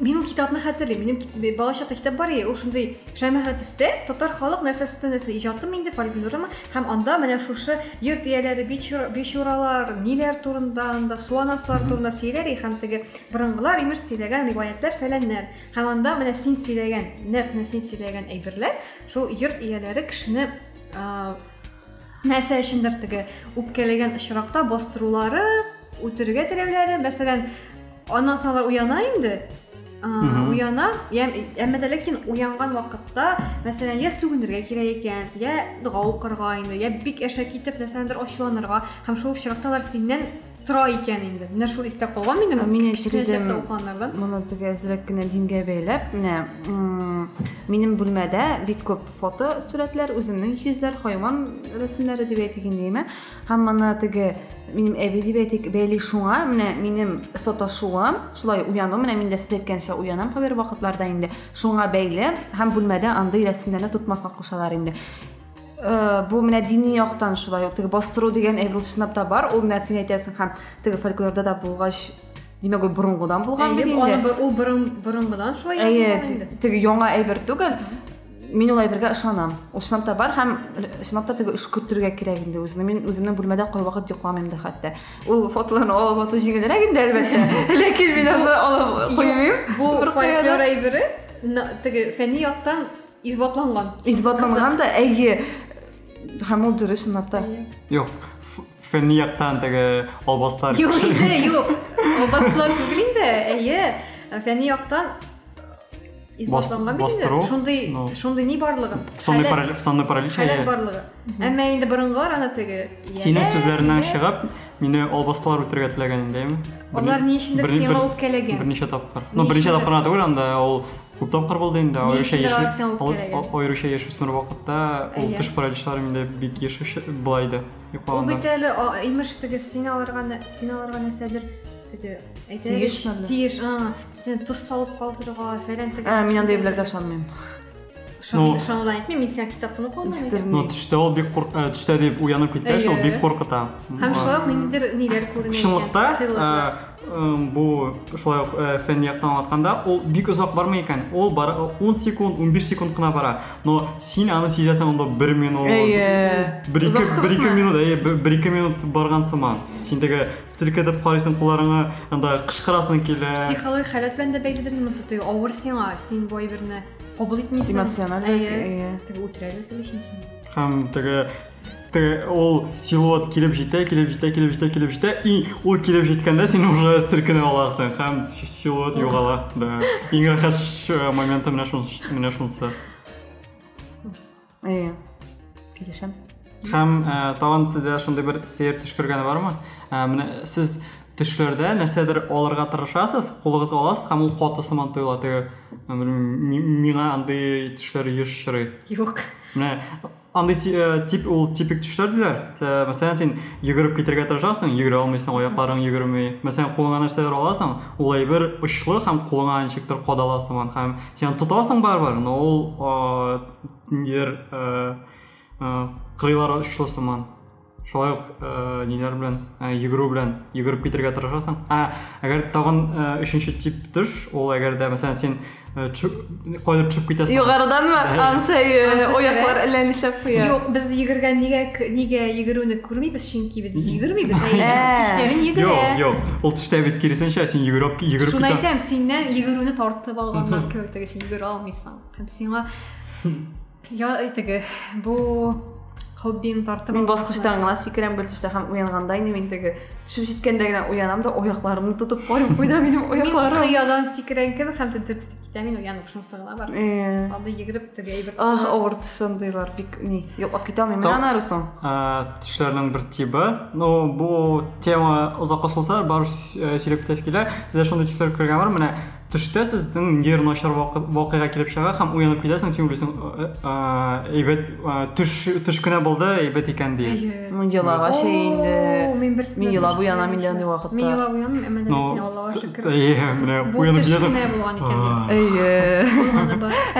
Минем китапны хәтерлим. Минем кит- бала чакта китап бар иде. Ул шундый шәмәхәтистә татар халык нәрсәсен нәрсә иҗатым инде фольклорымы һәм анда менә шушы йорт ияләре, бичура- бичуралар, ниләр турында, анда суанаслар турында сөйләр и һәм теге борынгылар имеш сөйләгән риваятлар фәләннәр. Һәм анда менә син сөйләгән, нәкъ менә син сөйләгән әйберләр, шул йорт ияләре кешене а, нәрсә өчендер теге үпкәләгән очракта бастырулары, үтерергә теләүләре, мәсәлән, аннан соң алар уяна инде. А, Мгм. уяна, я әмма дә ләкин уянган вакытта, мәсәлән, я сүгенергә кирәк икән, я дуга укырга инде, я бик әшә китеп нәрсәдер ачуланырга, һәм шул очракта алар синнән тора икән инде. Менә шул истә калган минем. Ә, мин кечкенә әйтер идем, чакта укыганнардан. Моны теге әзрәк кенә дингә бәйләп, менә м, минем бүлмәдә бик күп фото сурәтләр, үземнең йөзләр, хайван рәсемнәре дип әйтик инде, һәм моны теге минем әби дип әйтик, бәйли шуңа, менә минем саташуым, шулай уяну, менә мин дә сез әйткәнчә уянам кайбер вакытларда инде. Шуңа бәйле һәм бүлмәдә андый рәсемнәрне тотмаска кушалар инде. Э, бу менә дини яктан шулай теге бастыру дигән әйбер ул чынлап та бар. Ул менә син әйтәсең һәм теге фольклорда да булгач димәк ул борынгыдан булган бит бер- ул борын борынгыдан шулай Әйе, язылган инде. т- теге яңа әйбер түгел. Мин ул әйбергә ышанам. Ул чынлап та бар һәм чынлап та теге эш көтәргә кирәк инде үзенә. Мин үземнең бүлмәдә кай вакыт йокламыйм да хәтта. Ул фотоларны алып ату җиңелрәк инде әлбәттә. Ләкин мин аны алып куймыйм. Бу Бер кая да. фольклор әйбере на- теге фәнни яктан избатланган. Избатланган да әйе. Һәм ул дөрес чынлап та. Юк, ф- фәнни яктан теге албастар. Юк инде, юк. Ул бастылар түгел инде. Әйе, фәнни яктан избатланган бит бастыру? инде. Шундый, Ну. шундый ни барлыгы. Сонный Хәләт- паралич, сонный паралич. Хәләт әйе. барлыгы. Әмма инде борынгылар аны теге. Синең ияләр сүзләреннән инде. чыгып, мине албастылар үтергә теләгән индеме? Алар ни өчен дә Берни- сиңа бер- үпкәләгән? Берничә тапкыр. Ни Ну, берничә өчен? тапкыр гына түгел, анда ул күп тапкыр булды инде Ни айрыкча өчен яшь араксың алып келеген? айрыкча яшүсмер вакытта ул Әйе. тыш параличлары миндә бик еш булайды Ул бит әле имеш теге син алырга нә- син алырга нәрсәдер теге әйтәләр Тиеш тиеш а сен туз салып фәлән Ә, мин андай беләргә ышанмыйм. Ни. төштә ул бик курк э, төштә дип уянып киткәч ул Әйе. бик куркыта һәм шулай ук икән, Чынлыкта сыйлыклар. э, э, бу шулай ук ул бик озак бармый икән. Ул бара 10 секунд, 15 секунд кына бара. Но син аны сизәсең анда 1 минут. 1-2 Озак 1-2 кебекме? минут, әйе, 1-2 минут барган сыман. Син теге сиркәтеп карыйсың кулларыңа, анда кычкырасың килә. психологик халат белән дә бәйледер инде теге авыр сиңа син бу әйберне кабул итмисең Эмоциональ, Әйе. әйе. теге үтерәлек дилешин Һәм теге теге ул силуэт килеп җитә, килеп җитә, килеп җитә, килеп җитә. И ул килеп җиткәндә син уже сиркенеп аласың һәм си- силуэт югала. Да. Иң рәхәт ш- моменты менә шунысы. Әйе. Килешәм. Һәм ә, тагын сездә шундый бер сәер төш күргәне бармы? Ә, менә сез төшләрдә нәрсәдер алырга тырышасыз, кулыгыз аласыз һәм ул каты сыман ми- миңа андый төшләр еш юк Менә андый ти- ә, тип ул типик төшләр диләр. Ә, Мәсәлән, син йөгереп китәргә тырышасың, йөгерә алмыйсың, аякларың йөгермәй. Мәсәлән, кулыңа нәрсәдер аласың, ул әйбер очлы һәм кулыңа ничектер кадала сыман һәм син тотасың барбар, но ул а, ниндидер ә, ә, кырыйлары очлы сыман. Шулай ук ә, ниләр белән, ә, йөгерү белән йөгереп китәргә тырышасың. Ә, әгәр тагын ә, өченче тип төш, ул әгәр дә мәсәлән син кайда төшеп китәсең. Югарыданмы? Ансай аяклар әллә нишәп куя. Юк, без йөгергән нигә нигә йөгерүне күрмибез, чөнки без йөгермибез. Кешеләрен йөгерә. Юк, юк. Ул төштә бит киресенчә син йөгереп йөгереп Шуны китә. әйтәм, синнән йөгерүне тартып алганнан кебек теге син йөгерә алмыйсың. Һәм сиңа я теге бу хоббиң тартып алган баскычтан гына сикерәм бер төштә һәм уянганда инде мин теге төшүп җиткәндә генә уянам да аякларымны тотып карыйм, куйда минем Мин аякларым. хыядан сикерән кебек һәм тентертеп китә мин уянып бар. Э, Алды йөгереп теге әйбер. Ах, авыр төшендейлар бик ни, юклап китә алмыйм. Мен бер тибы. Ну, бу тема озакка сузылса, барып э, сөйләп китәс килә. Сездә шундый төшләр күргән бар. Менә төштә сезнең ниндидер начар вакыт вакыйга килеп чыга һәм уянып китәсең, син э, э, әйбәт э, төш төш кенә булды, әйбәт икән ди. Мин елага О, инде. Мин берсен. Мин елап уянам инде андый вакытта. Мин елап уянам, әмма Ну, ләкин Аллаһка шөкер. әйе, менә уянып китәсең. Әйе.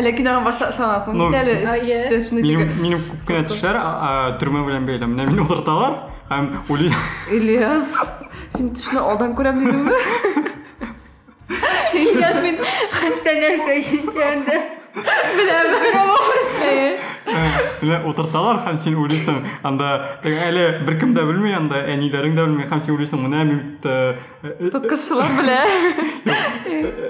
Әле киноға башта ышанасың. Ну, Бит әле Әйе. төштә шуны Минем теге. минем күп кенә төшләр а, а, төрмә белән бәйле. Менә мине утырталар һәм уйлыйсың. Ильяс, син төшне алдан күрәм дидеңме? Ильяс мин хәтта нәрсә ишеткәндә. Әйе. Менә утырталар һәм син уйлыйсың, анда әле беркем дә белми, анда әниләрең дә белми һәм син уйлыйсың, менә мин бит, э, Тоткышчылар белә.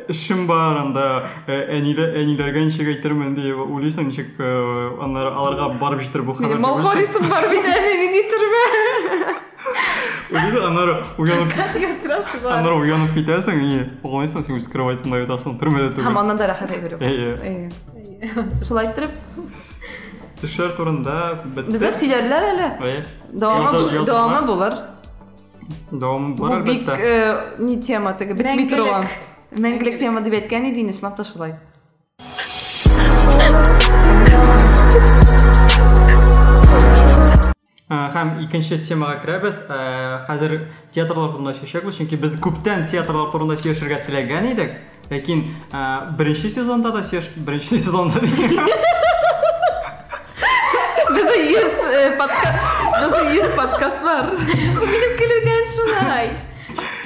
эшем бар, анда әниләргә ничек әйтермен дип уйлыйсың, ничек аларга барып җитер бу Минем хәбәр. малхарисым бар бит Уйлыйсың, аннары уянып Здравствуй. бар. аннары уянып китәсең, и уйлыйсың, син үз кроватеңда ятасың, төрмәдә Һәм түгел. аннан да рәхәт әйбер. Әйе. Әйе. Шулай иттереп, Төшләр турында. Дәвамы Язда- язда- дәвамы булыр. Дәвамы Бу бар бик әлбәттә. э, ни тема теге битми Мәңгелек. торган. Мәңгелек тема дип әйткән иде инде, чынлап та шулай. Һәм икенче темага керәбез. Ә, Хәзер театрлар турында сөйләшәбез, чөнки без күптән театрлар турында сөйләшергә теләгән идек. Ләкин ә, беренче сезонда да сөйләш, беренче сезонда 100 подкаст, бездә 100 подкаст бар. Минем көлүдән шулай.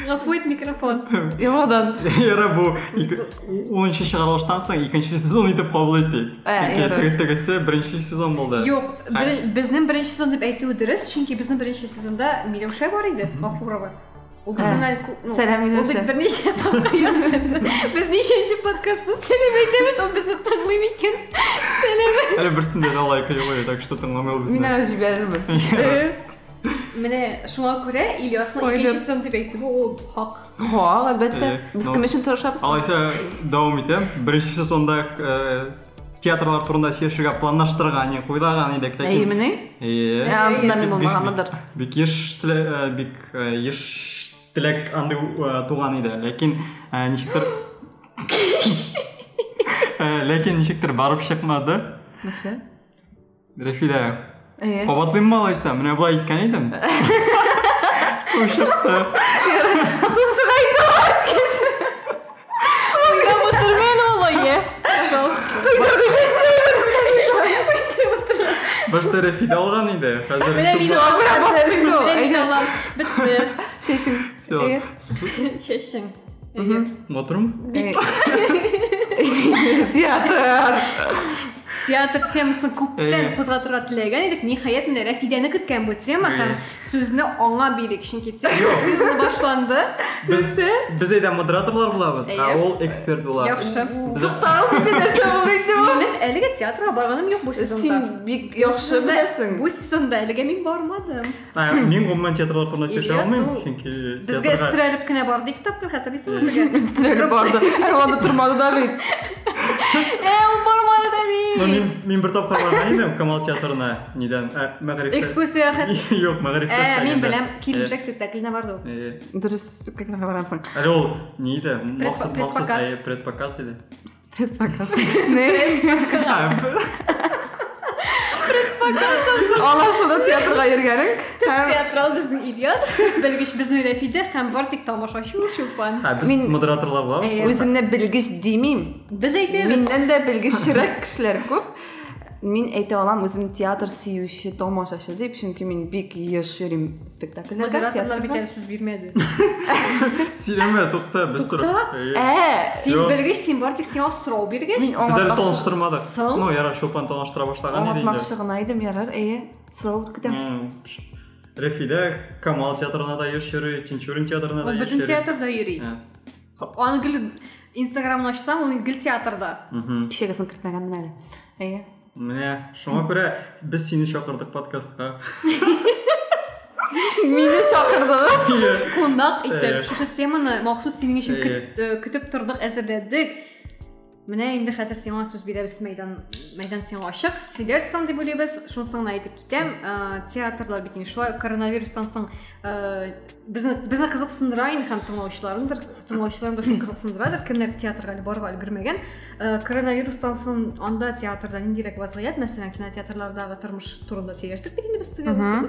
Гафу ит микрофон. Яңадан. Яра бу 10нчы чыгарылыштан соң икенче сезон Чөнки ярар. теге- Тегесе беренче сезон. Юк, бер- безнең беренче сезон дип әйтү дөрес, чөнки безнең беренче сезонда Миләүшә бар Ә, бит берничә тапкыр язды. Без ничәнче подкастта сәлам әйтәбез, ул безне тыңлый микән? Сәлам. Әле берсендә дә лайк юк, так что тыңламый Мин безне. Менә шуңа күрә Спойлер. икенче сезон дип әйтте, бу ул хак. Ха, әлбәттә. Без кем өчен тырышабыз? Алайса дәвам итәм. Беренче сезонда театрлар турында сөйләшергә планлаштырган, яки уйлаган идек, Әйе, менә? Әйе. Ә, ансында мин Бик- булмаганмындыр. Бик еш бик еш теләк андый э, туган иде. Ләкин ничектер ләкин ничектер барып чыкмады. нәрсә Рәфидә, Әйе. кабатлыйммы алайса? Менә болай әйткән идем. Су чыкты. Сушыга Бутырмен олайы. Башта Рәфидә алган иде. Хәзер Менә мин шул- алам. бастырып Менә кал, мин әйдә. алам. Бетте. Шешин. Всё. Әйе. Су- Чәчең. Әйе. Моторым? Театр. Театр темасын теләгән идек. Ниһаять менә Рәфидәне көткән бу тема һәм Әйе. сүзне аңа бирик, чөнки театр сезоны башланды. Без әйдә модераторлар булабыз, а ул эксперт була. Яхшы. Без Тагы синде нәрсә булды инде ул? Минем әлегә театрга барганым юк бу сезонда. Син бик яхшы беләсең. Бу сезонда әлегә мин бармадым. А, Мин гомумән театрлар турында сөйләшә Ильяс, алмыйм, ул чөнки Безгә театрга өстерәлеп кенә бардык тапкыр хәтерлисеңме безгә? Без тирәлеп барды. Һәр тормады да бит. Э, ул бармады да Ну, мин. мин мин бер тапкыр барган идем Камал театрына. Нидән? Ә, Мәгърифтә. Экскурсия хәт. Юк, мәгърифтә. Э, мин эшләгәндә. беләм, килмешәк Э, спектакльне барды ул. э, Дөрес спектакльгә барасың. Әле ул ни иде? Максат максат предпоказ. әйе, предпоказ иде. Предпоказ. Не? А, Алашыда театрга йөргәнең. Һәм Театрал безнең Ильяс, белгеч безнең Рәфидә һәм бартик тамашачы Шулпан. Ә, без Мин- модераторлар булабыз. Әйе. үземне белгеч димим. Без әйтәбез. Миннән дә белгечрәк кешеләр күп. Мин әйтә алам үзем театр сөюче тамашачы дип, чөнки мин бик еш йөрим спектакльләргә, Модераторлар бит әле сүз бирмәде. Сөйләмә, тукта, без. Әйе. Ә, Син белгеч, син бартик сиңа сорау биргәч, мин аңлатмакчы. таныштырмадык. Ну, яра Шолпан таныштыра башлаган иде инде. Аңлатмакчы гына идем, ярар. Әйе, сорау көтәм. Рәфидә Камал театрына да еш йөри, Тинчурин театрына да ул еш бөтен йөри. театрда йөри. Аны гел Инстаграмны ачсаң, ул гел театрда. Кичәгесен кертмәгәнмен әле. Әйе. Менә шуңа күрә без сине чакырдык подкастка. Мине чакырдыгыз. Әйе. Кунак Әйе. итеп, шушы теманы махсус синең өчен Әйе. көт- э, Менә инде хәзер сиңа сүз бирәбез мәйдан мәйдан сиңа ачык. Сөйләрсең дип уйлыйбыз. Шунысын гына әйтеп китәм. Э, Театрлар инде шулай коронавирустан соң безне кызыксындыра инде һәм тыңлаучыларымдыр. Тыңлаучыларым да шуны кызыксындырадыр. Кемнәр театрга әле барырга өлгермәгән. Э, Коронавирустан соң анда театрда ниндирәк вазгыять, мәсәлән, кинотеатрлардагы тормыш турында сөйләштек бит инде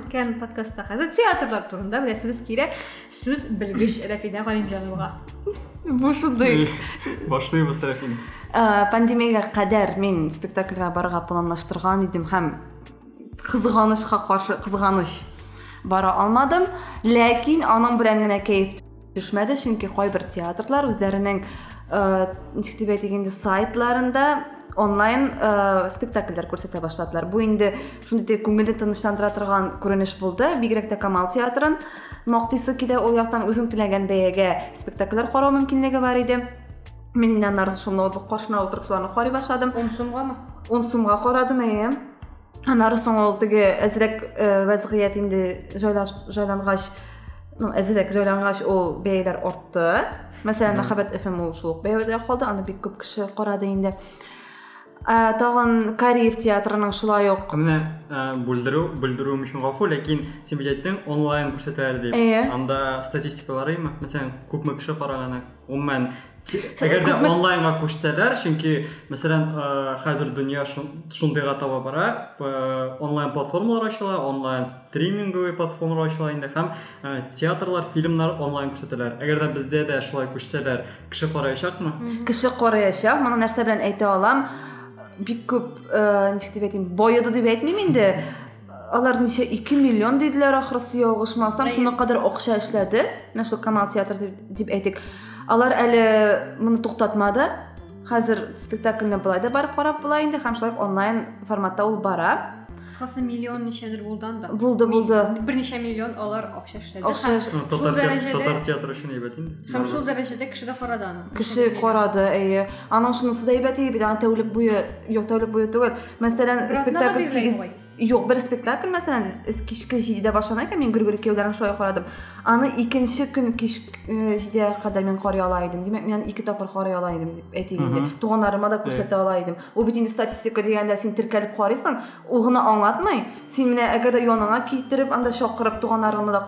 үткән подкастта. Хәзер театрлар турында беләсебез кирәк. Сүз белгеч Рәфидә Галимҗановага. Бу шундый. Башлыйбыз Рәфин. Ә, Пандемиягә кадәр мин спектакльгә барырга планлаштырган идем һәм кызганычка каршы кызганыч бара алмадым. Ләкин аның белән генә кәеф төшмәде, чөнки кайбер театрлар үзләренең э, ничек дип сайтларында онлайн э, спектакльләр күрсәтә башладылар. Бу инде шундый күңелне тынычландыра торган күренеш булды. Бигрәк тә Камал театрын мактыйсы килә ул яктан үзем теләгән бәягә спектакльләр карау мөмкинлеге бар иде. Мин инде аннары шул ноутбук каршына утырып шуларны карый башладым. 10 сумгамы? 10 сумга карадым әйе. Аннары соң ул теге әзрәк э, вазгыять инде җайлаш җайлангач, ну әзрәк җайлангач ул бәяләр артты. Мәсәлән, Мәхәббәт FM ул шул ук бәядә калды, аны бик күп кеше карады инде. Ә, тагын Кариев театрының шулай ук Менә ә, бүлдерү, бүлдерү өчен гафу, ләкин син бит әйттең онлайн күрсәтәләр дип. Әйе. Анда статистика барымы? Мәсәлән, күпме кеше караганы? Гомумән Әгәр дә онлайнга күчсәләр, чөнки мәсәлән, хәзер дөнья шун- шундыйга таба бара, онлайн платформалар ачыла, онлайн стриминговый платформалар ачыла инде һәм театрлар, фильмнар онлайн күрсәтәләр. Әгәр дә бездә дә шулай күчсәләр, кеше караячакмы? кеше караячак. Моны нәрсә белән әйтә алам? Бик күп, э, ничек дип әйтим, бояды дип әйтмим инде. Алар ничә 2 миллион диделәр ахрысы ялгышмасам, шуны кадәр акча эшләде. Менә шул Камал театр дип әйтик. Алар әле моны туктатмады. Хәзер спектакльне былай да барып карап була инде һәм шулай онлайн форматта ул бара. Кыскасы миллион ничәдер булды анда. Булды, булды. Берничә миллион алар акча Татар дәрәҗәдә татар театры инде. һәм шул дәрәҗәдә кеше дә карады аны. Кеше карады, әйе. Аның шунысы да әйбәт иде бит, аны тәүлек буе, юк тәүлек буе түгел. Мәсәлән, Бер спектакль атнага 8 бирелгән Юк, бер спектакль мәсәлән, с- кичке 7дә башлана икән, мин Григорий Кияүләрен шулай карадым. Аны икенче көн кич 7дә кадәр мин карый ала идем. Димәк, мин аны ике тапкыр карый ала идем дип әйтик инде. Мгм. Туганнарыма да күрсәтә ала идем. Ул бит инде статистика дигәндә син теркәлеп карыйсың, ул гына аңлатмый. Син менә әгәр дә яныңа китереп, анда чакырып туганнарыңны да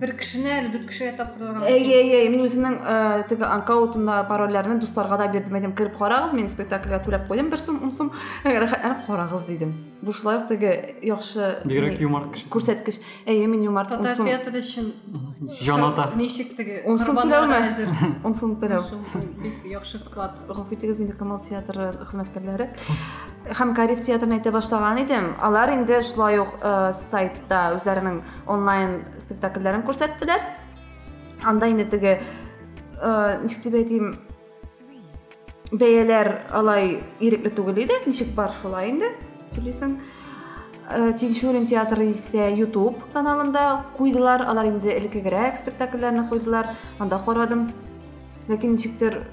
Бир кишини әле дүрт кишиге тапкырган Эй, эй, эй, мен өзімнің ә, теге аккаунтымда парольлерін достарға да бердім. Айтам кіріп қараңыз мен спектакльға төлеп қойдым бір сум он сум рахаттанып қараңыз дедім ук теге яхшы бигрәк юмор кеше көрсәткіш әйе мен юмор он татар театры өчен жаната ничек теге Он төләүме? әзер. он сум бик яхшы вклад. Ғафу итегіз инде камал театры қызметкерлері һәм кариф театрын әйтә башлаган идем. Алар инде шулай ук ә, сайтта үзләренең онлайн спектакльләрен күрсәттеләр анда ә, ничек дип әйтим бәяләр алай ирекле түгел иде ничек бар шулай инде түлисең Ә, Тинчурин театры исә YouTube каналында куйдылар. Алар инде элеккегерәк спектакльләрне куйдылар. Анда карадым. Ләкин ничектер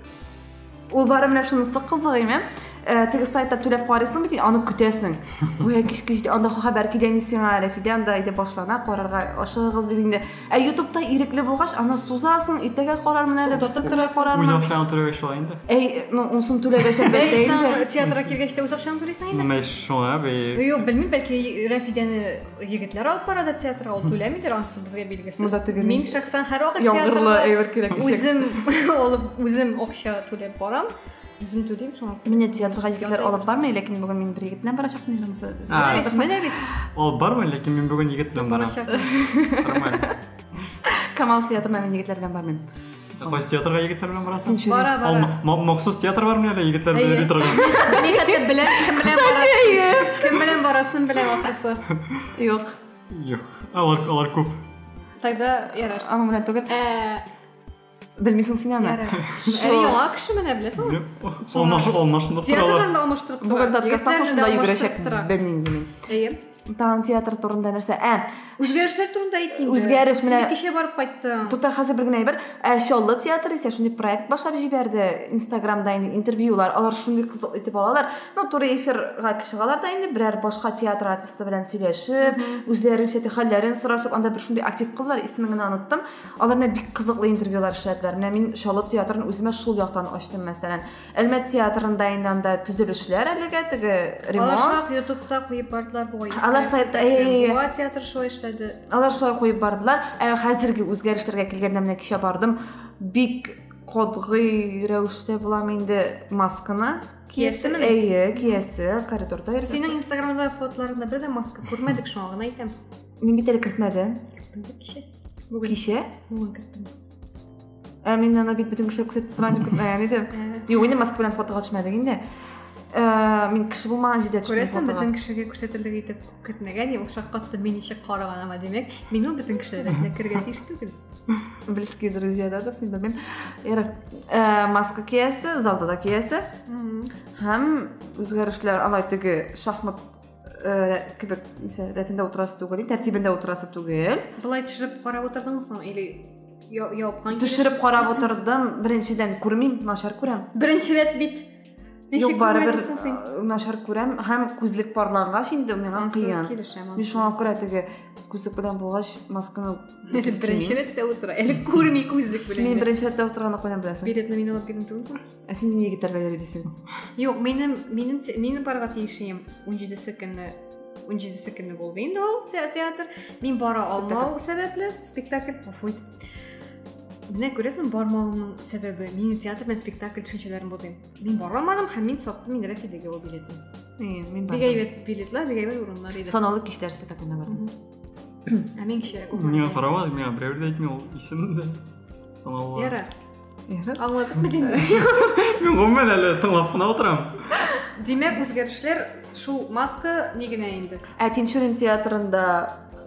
ул бары менә шунысы кызык име. Ә, теге сайтта түләп карыйсың бит, аны көтәсең. Уя кичке җитә, анда хәбәр килгән сиңа рәфидә анда иде башлана карарга ашыгыз дип инде. Ә YouTube'да ирекле булгач, аны сузасың, иртәгә карармын әле, Тотып берсе торасың. карармын. үз акчаңны түләгәч шулай инде Әй, ну, унсын түләгәч әлбәттә Бәй, инде. сен театрга килгәч тә үз акчаңны түлисең инде нема шуңа бе Юк, белмим, бәлки Рәфидәне егетләр алып бара да театрга, ул түләмидер, анысы безгә билгесез. Монда теге Мин ни- шәхсән һәр вакыт Яңгырлы театрга әйбер кирәк ишек. үзем алып, үзем акча түләп барам. Үзем түлим шуңа. Менә театрга егетләр алып бармый, ләкин бүген мин бер егет белән барачакмын инде. А. Менә бит ол бармы ләкин мин бүген егет белән барам барачак. нормально Камал театрына мен егетләр белән бармыйм. кайсы театрга егетләр белән барасың. Бара, бара. ма- махсус театр Мин хәтта беләм, кем белән барасын. Кем белән барасын беләм ахырсы. Юк, юк алар алар күп Тайда ярар. аның Bilmiyorsun yani. Yo'q, kishi nima bilasan? Olmash, olmashni turalab. Teatrlarda almashtirib turadi. Bugun dadkastdan so'ng shunday yugurashib, bilmayman. Ey. Тагын театр турында нәрсә? Ә, Үзгәрешләр турында. Үзгәреш менә- Син кичә барып кайттың. Тута хәзер бер генә әйбер. Ә Шоллы театр исә шундый проект башлап җибәрде. Инстаграмда инде интервьюлар, алар шундый кызык итеп алалар. Ну, туры эфирга чыгалар да инде берәр башка театр артисты белән сөйләшеп, үзләренчә хәлләрен сорашып, анда бер шундый актив кыз бар, исемен генә оныттым. Алар менә бик кызыклы интервьюлар эшләделәр. Менә мин Шоллы театрын үземә шул яктан ачтым мәсәлән. Әлмәт театрында инде анда төзелешләр әлегә теге ремонт. YouTube'да куеп бардылар бугай. Алар сайтта, әй, әй, әй. Буа театр шулай эшләде. Алар шулай куеп бардылар. Ә хәзерге үзгәрешләргә килгәндә менә кичә бардым. Бик кодгый рәвештә булам инде масканы Киясеме? Әйе, киясе коридорда. Синең Instagram'da фотоларында бер дә маска күрмәдек шуңа гына әйтәм. Мин бит әле кертмәдем. Кичә. Бүген Кичә. бүген кертте. Ә мин аны бит бөтен кеше күрсәтеп торган дип көтмәгән идем. Ә, Юк, инде маска белән фотога төшмәдек инде. Булмаган җирдә төштем Күрәсең, фотога. бөтен кешегә күрсәтерлек итеп кертмәгән, ул шаккатты мин ничек караган, ама димәк, мин ул бөтен кешеләргә кергә тиеш түгел. Близкие друзья, да, белмим. Ярар. Ә маска киясе, залда да киясе. һәм үзгәрешләр алай теге шахмат кебек нисә рәтендә утырасы түгел, тәртибендә утырасы түгел. Былай төшереп карап утырдыңмы соң, или я- япкан Төшереп карап утырдым. Беренчедән күрмим, начар күрәм. Беренче рәт бит. Күрмәдең син? э, начар күрәм һәм күзлек парлагач инде миңа килешәм, Мин шуңа күрә теге күзлек белән булгач масканы беренче рәттә утыра. Әле күрми күзлек белән. беренче рәттә утырганда кайдан беләсең? Билетны мин алып килдем түгел. Ә син ни егетләргә йөри дисең? Юк, минем минем те- минем барга тиешем 17 көнне 17 көнне булды инде ул те- театр. Мин бара алмау сәбәпле спектакль Гафу Менә күрәсең бармавымның сәбәбе мин театр белән спектакль төшенчәләрен булдым. Мин бара алмадым һәм мин саттым инде Рәфидәгә ул билетны. Э, Мин Бик әйбәт билетлар, бик әйбәт урыннар иде. Санаулы кишләр спектакленә бардым. Ә мин кичә миңа карамадык миңа берәү дә әйтми ул исем дә санаулы Ярар. Ярар. Аңладык бит инде. мин гомумән әле тыңлап кына утырам Димәк, үзгәрешләр шул маска ни генә инде. Ә Тинчурин театрында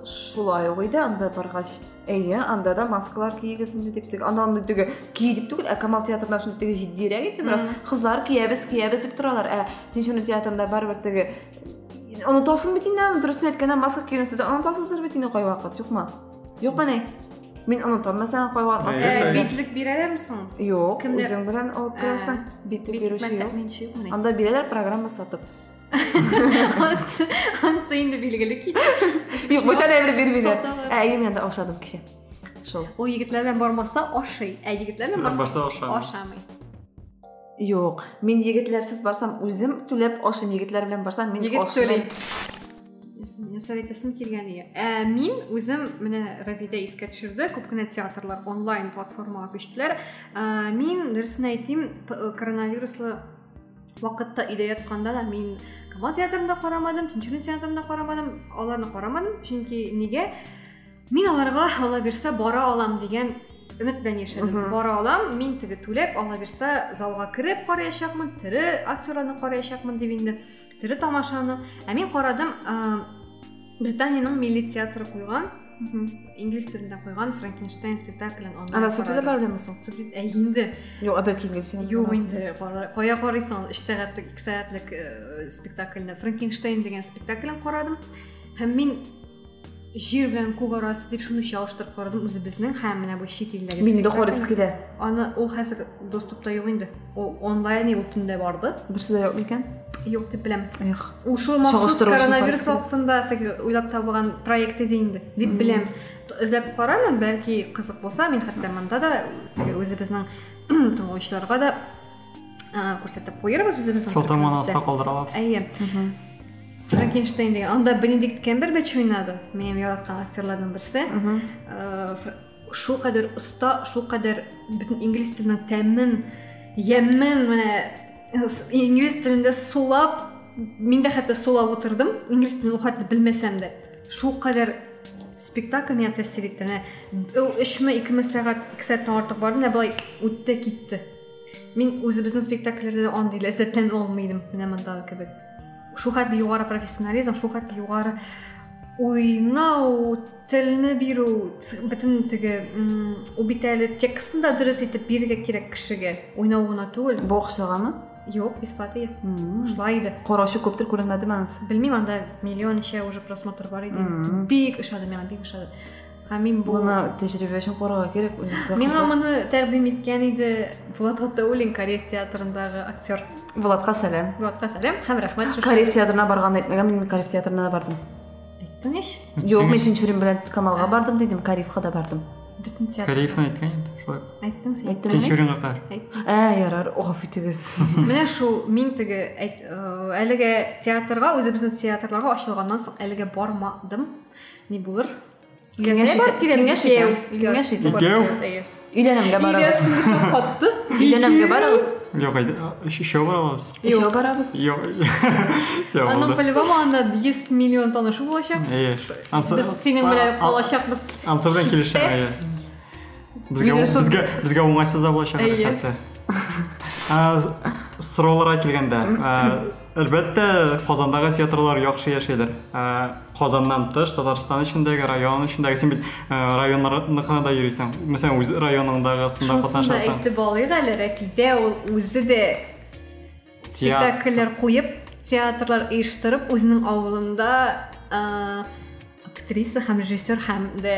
шулай ук иде, анда баргач, әйе, анда да маскалар киегез инде дип теге, анда аны теге ки дип түгел, ә Камал театрында шундый теге җитдирәк инде, бераз кызлар киябез, киябез дип торалар. Ә театрында барыбер теге Онытасың бит инде, аны дөресен әйткәндә маска киемсә дә онытасыздыр бит инде кайвакыт маска. Әйе, Ә, әйе. битлек бирәләрме соң? Юк, Кемдер- үзең белән алып юк. тәэминче юкмы? Анда бирәләр программа сатып. Ансы ансы инде билгеле кит. Юк, бүтән әйбер бирмиләр. Саталар. Ә, әйе, мен ашадым кичә. Шул. Ул егетләр белән бармаса ашый, ә егетләр белән барса ашамый. Юк, мин егетләрсез барсам үзем түләп ашым, егетләр белән барсам мин Егет ашмыйм. төлей. нәрсәләр әйтәсем килгән ие ә мин үзем менә рәфидә искә төшерде күп кенә театрлар онлайн платформага күчтеләр ә, мин дөресен әйтим п- коронавируслы вакытта өйдә ятканда да мин камал театрында карамадым тинчурин театрында карамадым аларны карамадым чөнки нигә мин аларга ала бирсә бара алам белән яшәдем Мгм. бара алам мин теге түләп ала бирсә залга кереп караячакмын тере актерларны караячакмын дип инде тере тамашаны. Ә мин карадым ә, британияның милли театры куйган инглиз телендә куйган франкенштейн спектаклен ана субтитрлар белән соң Субтит- ә инде. Юк бәлки инглизчә юк инде кара- кая карыйсың өч сәгатьлек ике сәгатьлек э, спектакльне. Франкенштейн дигән спектаклен карадым һәм мин җир белән күк арасы дип шуны чалыштырып карадым үзебезнең һәм менә бу чит илдәге мин дә килә. Аны ул хәзер доступта юк инде. Ул онлайн ул төндә барды. Берсе дә юк микән? Дип беләм эх ул шул махсус Чагыштыру өчен коронавирус вакытында уйлап табылган проект иде инде дип беләм эзләп карармын бәлки кызык булса мин хәтта монда да үзебезнең тыңлаучыларга да а, күрсәтеп куербыз үзебезнең Шылтың төркемебездә. аста калдыра алабыз. франкенштейн деген. Анда бенедикт кембербэтч уйнады менин яраткан актерлардан берсе Э, фр- шул кадәр оста шул кадәр бөтен инглиз яммен менә с- инглиз телендә сулап мин дә хәтта сулап утырдым инглиз телен хәтта белмәсәм дә шул кадәр спектакль миңа тәэсир итте ул өчме икеме сәгать ике сәгатьтән артык барды менә былай үтте китте мин үзебезнең спектакльләрдә андый ләззәтләнә алмыйдым менә мондагы кебек. Шул профессионализм шул хәтле югары уйнау телне бирү бөтен теге м, ул бит әле текстын да дөрес итеп бирергә кирәк кешегә уйнау түгел юк бесплатно Мм. шулай иде караучы күптер күренмәдеме анысы белмим анда миллион ничә уже просмотр бар иде Мм. бик ошады миңа бик ошады һәм мин бу буны тәҗрибә өчен карарга кирәк үзебезгә миңа кызык. моны тәкъдим иткән иде. Булат гатауллин корея театрындагы актер. Булатка сәлам булатка сәлам һәм шушы. Карев театрына барганды әйтмәгән мин Карев театрына да бардым. Әйттең иш юк мен тинчурин белән камалга бардым дидем Каревка да бардым. бөтен театр Кореевны әйткән инде. Шулай. әйттең син әйттеңме Тинчуринга кар. ә ярар гафу итегез менә шул мин теге әйт э, әлеге театрга үзебезнең театрларга ачылганнан соң әлегә бармадым ни булыр Киңәш итә- киңәш итә- киңәш итә. Икәү? өйләнәмгә барабыз катты өйләнәмгә барабыз Юк, әйдә. Еще бар алабыз. өчәү барабыз Юк. Юк. аның булды. по-любому анда 100 миллион танышу булачак Әйе. Ансы без синең белән А- калачакбыз Ансы белән килешәм, әйе. Безгә Видишь, шул- безгә безгә уңайсыз да булачак Әйе. хәтта. А, Сорауларга килгәндә, а, әлбәттә Казандагы театрлар яхшы яшәйләр. А, Казаннан тыш, Татарстан эчендәге, район эчендәге син бит а, районнарны да йөрисең. Мәсәлән, үз районыңдагысында катнашасың. әйтеп алыйк әле рәфидә ул үзе дә спектакльләр куеп театрлар оештырып үзенең авылында э, актриса һәм режиссер һәм дә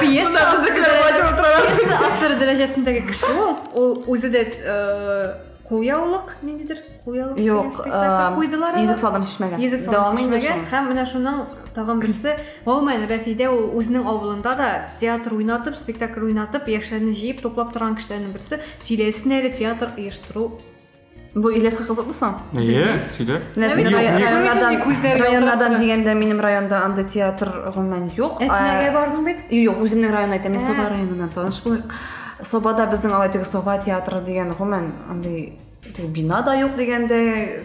пьеса пьеса авторы дәрәҗәсендәге кеше ул ул үзе дә э, кулъяулык ниндидер кулъяулык дигән юк спектакль куйдылар ала. йөзек салдым Дәвамы инде салмашмәгән шул. һәм менә шуның тагын берсе гомумән Рәфидә ул үзенең авылында да театр уйнатып, спектакль уйнатып, яшьләрне җыеп туплап торган кешеләрнең берсе. Сөйләсен әле театр оештыру. Бу Ильяска кызыкмысың Әйе, сөйлә. Менә син Юк, рай- юк. районнардан Күзләре районнардан ялтырап дигәндә минем районда андай театр гомумән Әтнәгә Ә, бардың бит? Юк, үземнең районны әйтәм, мин Ә. Соба районыннан таныш булыйк. Собада безнең алай теге Соба театры дигән гомумән андый теге бина да дигәндә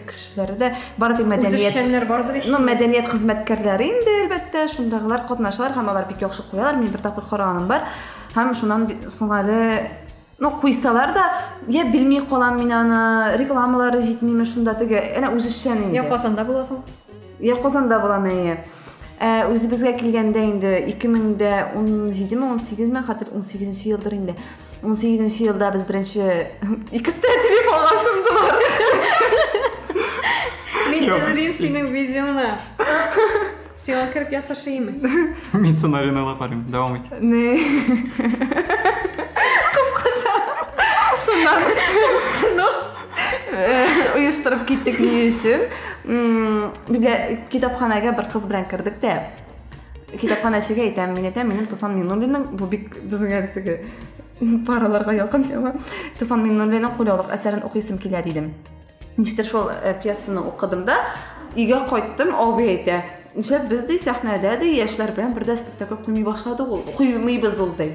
кешеләре дә бары тик мәдәният Үзешчәннәр бардыр. Ну, мәдәният хезмәткәрләре инде әлбәттә, шундагылар катнашалар һәм алар бик яхшы куялар. Мин бер тапкыр караганым бар. Һәм шуннан би- соң әле Ну, куйсалар да, я белми калам мин аны, рекламалары җитмиме шунда теге, әнә үзешчән инде. Я Казанда буласың. Я Казанда булам әйе. Ә, үзебезгә килгәндә инде 2017ме, 18ме, хәтер 18нче елдыр инде. 18нче елда без беренче икесе телефонга шымдылар. Мин Юк. эзлим синең видеоны. Сиңа кирип ятышыймы? Мин сценарийны ала карыйм. Дәвам ит. Не. Кыскача. Шуннан. Ну, э, оештырып киттек ни өчен? М, Библи китапханага бер кыз белән кирдек тә. Китапханәчегә әйтәм, мин әйтәм, минем Туфан Миннуллинның бу бик безгә теге параларга якын тема. Туфан Миннуллинның кулъяулык әсәрен укыйсым килә дидем. Ничектер шул э, пьесаны укыдым да, өйгә кайттым, абый әйтә, нишләп без ди сәхнәдә ди яшьләр белән бердә спектакль куймый башладык ул куймыйбыз ул ди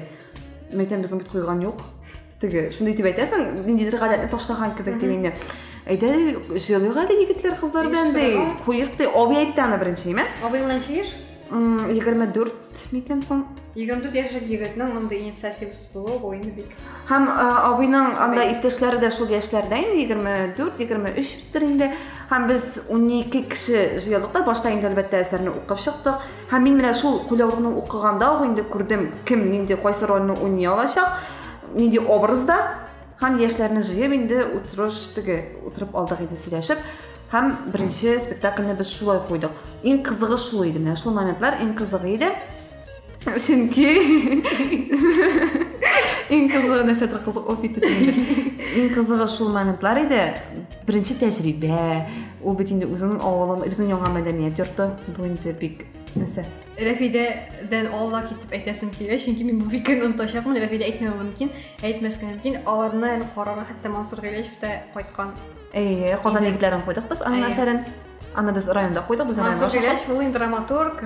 мен әйтәм безнең бит куйган юк теге шундый дип әйтәсең ниндидер гадәтне ташлаган кебек ди җырлыйк әле егетләр кызлар белән ди Оештырырга. куйык ди абый әйтте аны беренчеме Абый белән ничә яшь? егерме дүрт микән соң 24 яшьлек егетнең мондый инициативасы булуы бу инде бик. Һәм абыйның анда иптәшләре дә шул яшьләрдә инде 24, 23 биттер инде. Һәм без 12 кеше җыелдык та башта инде әлбәттә әсәрне укып чыктык. Һәм мин менә шул укыганда ук инде күрдем кем нинди кайсы рольне уйный алачак, нинди образда. Һәм яшьләрне җыеп инде утырыш теге утырып алдык инде сөйләшеп. Һәм беренче спектакльне без шулай куйдык. Иң кызыгы шул иде менә шул моментлар иң кызыгы иде. Чөнки Иң кызыгы нәрсәдер кызык бит инде. Иң кызыгы шул моментлар иде. Беренче тәҗрибә. Ул бит инде үзенең авылын, безнең яңа мәдәният йорты. Бик. Әйтәсем килә, чөнки мин бу фикерне онытачакмын. Рәфидә әйтмәү мөмкин, әйтмәскә мөмкин. Аларны әле карарга хәтта Мансур Гыйләшев тә кайткан. Әйе, Казан егетләрен куйдык без аның Әйе. әсәрен. Аны без районда куйдык, без районда. Гыйләшев ул инде драматург.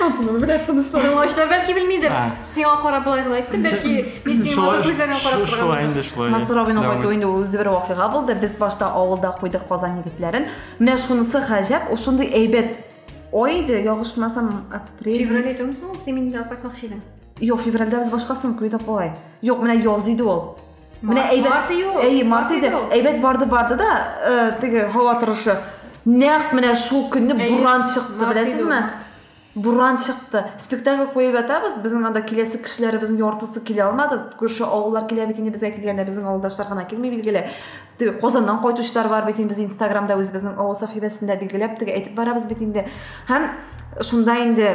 Ансыны беләп тынычлар. Тыңлаучылар бәлки карап болай гына әйтте, бәлки шулай. Масур абыйның Давай. кайтуы инде ул үзе бер вакыйга булды. Без башта авылда куйдык Казан егетләрен. Менә шунысы гаҗәп, ул шундый әйбәт ой иде, ялгышмасам, апрель. Февраль әйтәмсең, син мине алып кайтмакчы идең. Юк, февральдә без башкасын куйдык болай. Юк, менә яз иде ул. Менә Март- әйбәт. март июль. Әйе, март июль. Әйбәт барды барды да, э, теге һава торышы. Буран чыкты, чыкты. Спектакль куеп ятабыз. Безнең анда киләсе кешеләребезнең яртысы килә алмады. Күрше авыллар килә бит инде безгә килгәндә безнең авылдашлар гына килми билгеле. Теге Казаннан кайтучылар бар бит инде без Инстаграмда үз безнең авыл сәхифәсендә билгеләп теге әйтеп барабыз бит инде. Һәм шунда инде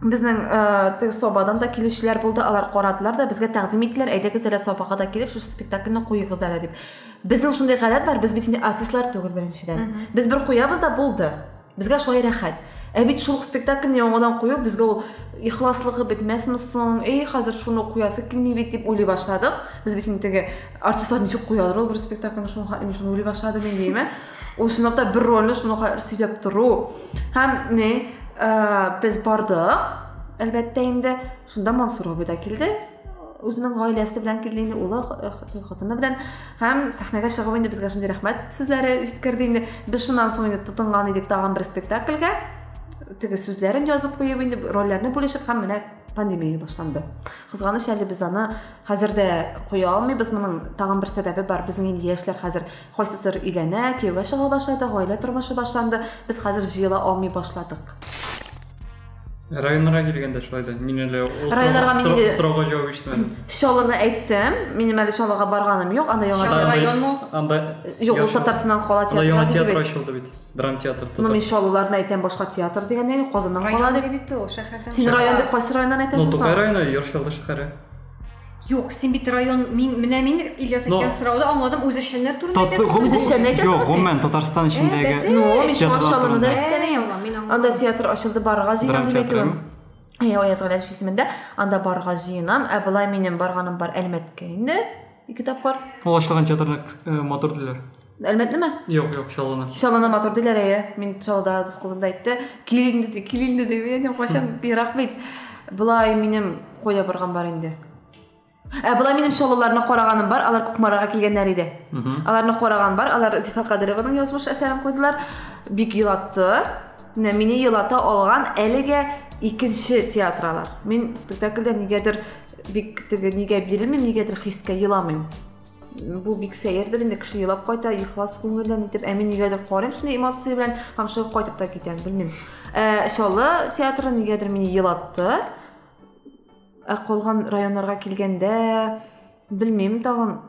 безнең э, теге собадан да килүчеләр булды. Алар карадылар да безгә тәкъдим иттеләр. Әйдәгез әле собага да килеп шу спектакльне куйыгыз әле дип. Безнең шундый гадәт бар. Без бит инде артистлар түгел беренчедән. Без бер куябыз да булды. Безгә шулай рәхәт. Ә бит шул спектакльне яңадан кую безгә ул ихласлыгы бетмәсме соң? Эй, хәзер шуны куясы килми бит дип уйлый башладык. Без бит теге артистлар ничек куядыр ул бер спектакльне шуны мин димме? Ул шундый да бер рольне шуны хәтлем сөйләп тору. Һәм не, э, без бардык. Әлбәттә инде шунда Мансур абый да килде. Үзенең гаиләсе белән килде инде, улы, хатыны белән һәм сәхнәгә чыгып инде безгә шундый рәхмәт сүзләре җиткерде инде. Без шуннан соң инде тотынган идек тагын бер спектакльгә. Теге сүзләрен язып куеп инде рольләрне бүлешеп һәм менә пандемия башланды. Кызганыч әле без аны хәзер дә куя алмыйбыз. Моның тагын бер бар. Безнең инде яшьләр хәзер кайсысыр өйләнә, кияүгә чыга башлады, гаилә тормышы башланды. Без хәзер җыела алмый башладык. Районнарга килгәндә шулай да. Мин инде- сорауга җавап ишетмәдем. Шалыны әйттем. Минем әле шалыга барганым юк. Анда яңа Шалы театр. районмы? Анда Юк, ул яшь- Татарстаннан кала Анда яңа театры театр ачылды бит. Драм театр. Ну әйтәм башка театр дигәндә юк, Казаннан кала Район дип. бит ул шәһәрдән. Син район дип кайсы районнан Ну, әйтәсең? Тукай соң? районы, Яршалды Юк, син бит район, мин менә мин Ильяс әйткән сорауда аңладым, үзешчәннәр турында Тот- әйтәсең. Үз эшчәнне әйтәсең Юк, син? гомумән Татарстан эчендәге Ну, мин шуңа театрлар шалыны да турында. әйткән Әй, идем. Алла, мин аңладым. Анда театр ачылды, барырга җыенам Драм дип театры. әйтүем. Әй, Аяз Галәҗев исемендә, анда барырга җыенам. Ә болай минем барганым бар Әлмәткә инде. Ике тапкыр. Ул ачылган театрны э, матур диләр. Әлмәтнеме? Юк, юк, шалыны. Шаланы матур диләр әйе. Мин шалда дус кызым да әйтте. Кил инде, ди, кил инде дип. Мен кайчан ерак бит. Болай минем куя барган бар инде. Ә болай минем шалыларны караганым бар. Алар Кукмарага килгәннәр иде. Аларны караган бар. Алар Зифа Кадырованың язмыш әсәрен куйдылар. Бик елатты. Менә мине елата алган әлегә икенче театралар. Мин спектакльдә нигәдер бик теге нигә бирелмим, нигәдер хискә еламыйм. Бу бик сәердер инде кеше елап кайта, ихлас күңелдән итеп, ә мин нигәдер карыйм шуны эмоция белән һәм шул кайтып та китәм, белмим. Ә Шалы театры нигәдер мине елатты. Ә калган районнарга килгәндә белмим тагын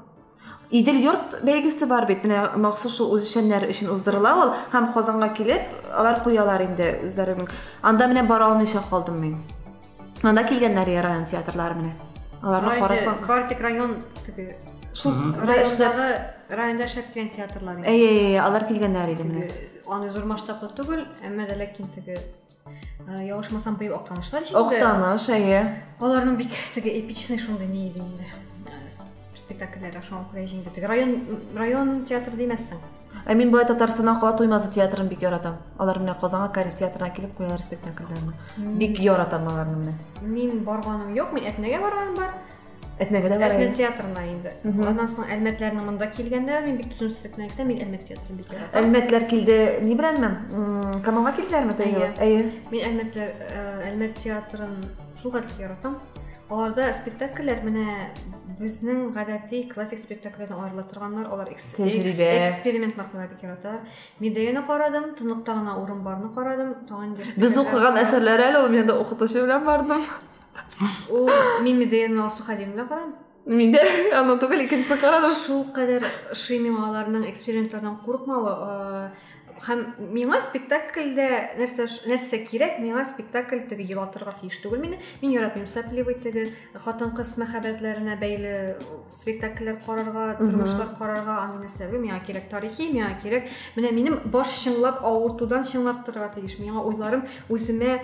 Идел йорт бәйгесе бар бит. Менә махсус шул үзешчәннәр өчен уздырыла ул һәм Казанга килеп, алар куялар инде үзләренең. Анда менә бара алмыйча калдым мин. Анда килгәннәр я район театрлары менә. Аларны карасаң, бар тик район теге шул райондагы районда эшләп килгән театрлар. Әйе, алар килгәннәр иде менә. Аны зур масштаблы түгел, әмма ләкин теге э, явышмасам быел актанышлар Октаныш, әйе. Аларның бик теге эпичный шундай ни иде инде. Спектакльләре шуңа күрә. Теге район район театры димәссең. Ә мин былай Татарстаннан кала Туймазы театрын бик яратам. Алар менә Казанга Кариф театрына килеп куялар спектакльләрне. Бик яратам аларны менә. Мин барганым юк, мин Әтнәгә барганым бар. Этнәгә дә бар. Әлмәт театрына инде. Аннан соң Әлмәтләрнең монда килгәндә мин бик түземсезлекне әйтәм, мин Әлмәт театрын бик яратам. Әлмәтләр килде, ни беләнме? М, Камалга килделәрме тәйгә? Әйе. Әйе. Мин Әлмәтләр э, Әлмәт театрын шул кадәр яратам. Аларда спектакльләр менә безнең гадәти классик спектакльләрдән аерыла торганнар, алар экс- Тәҗрибә. экс- экспериментлар кылырга бик яраталар. Медеяны карадым, Тынлыкта гына урын барны карадым, тагын дер Без спектакль- укыган әсәрләр әле ул мен дә укытучы белән бардым. Ул мин Медеяны Алсу Хадим белән карадым. Мин дә аны түгел икенчесен карадым. Шул кадәр ошый миңа аларның экспериментлардан курыкмавы, э, һәм миңа спектакльдә нәрсә нәрсә кирәк, миңа спектакль теге елатырга тиеш түгел мине. Мин яратмыйм сәпливый теге хатын-кыз мәхәббәтләренә бәйле спектакльләр карарга, тормышлар карарга, аны нәрсә миңа кирәк тарихи, миңа кирәк. Менә минем баш чыңлап авыртудан чыңлаттырырга тиеш. Миңа уйларым үземә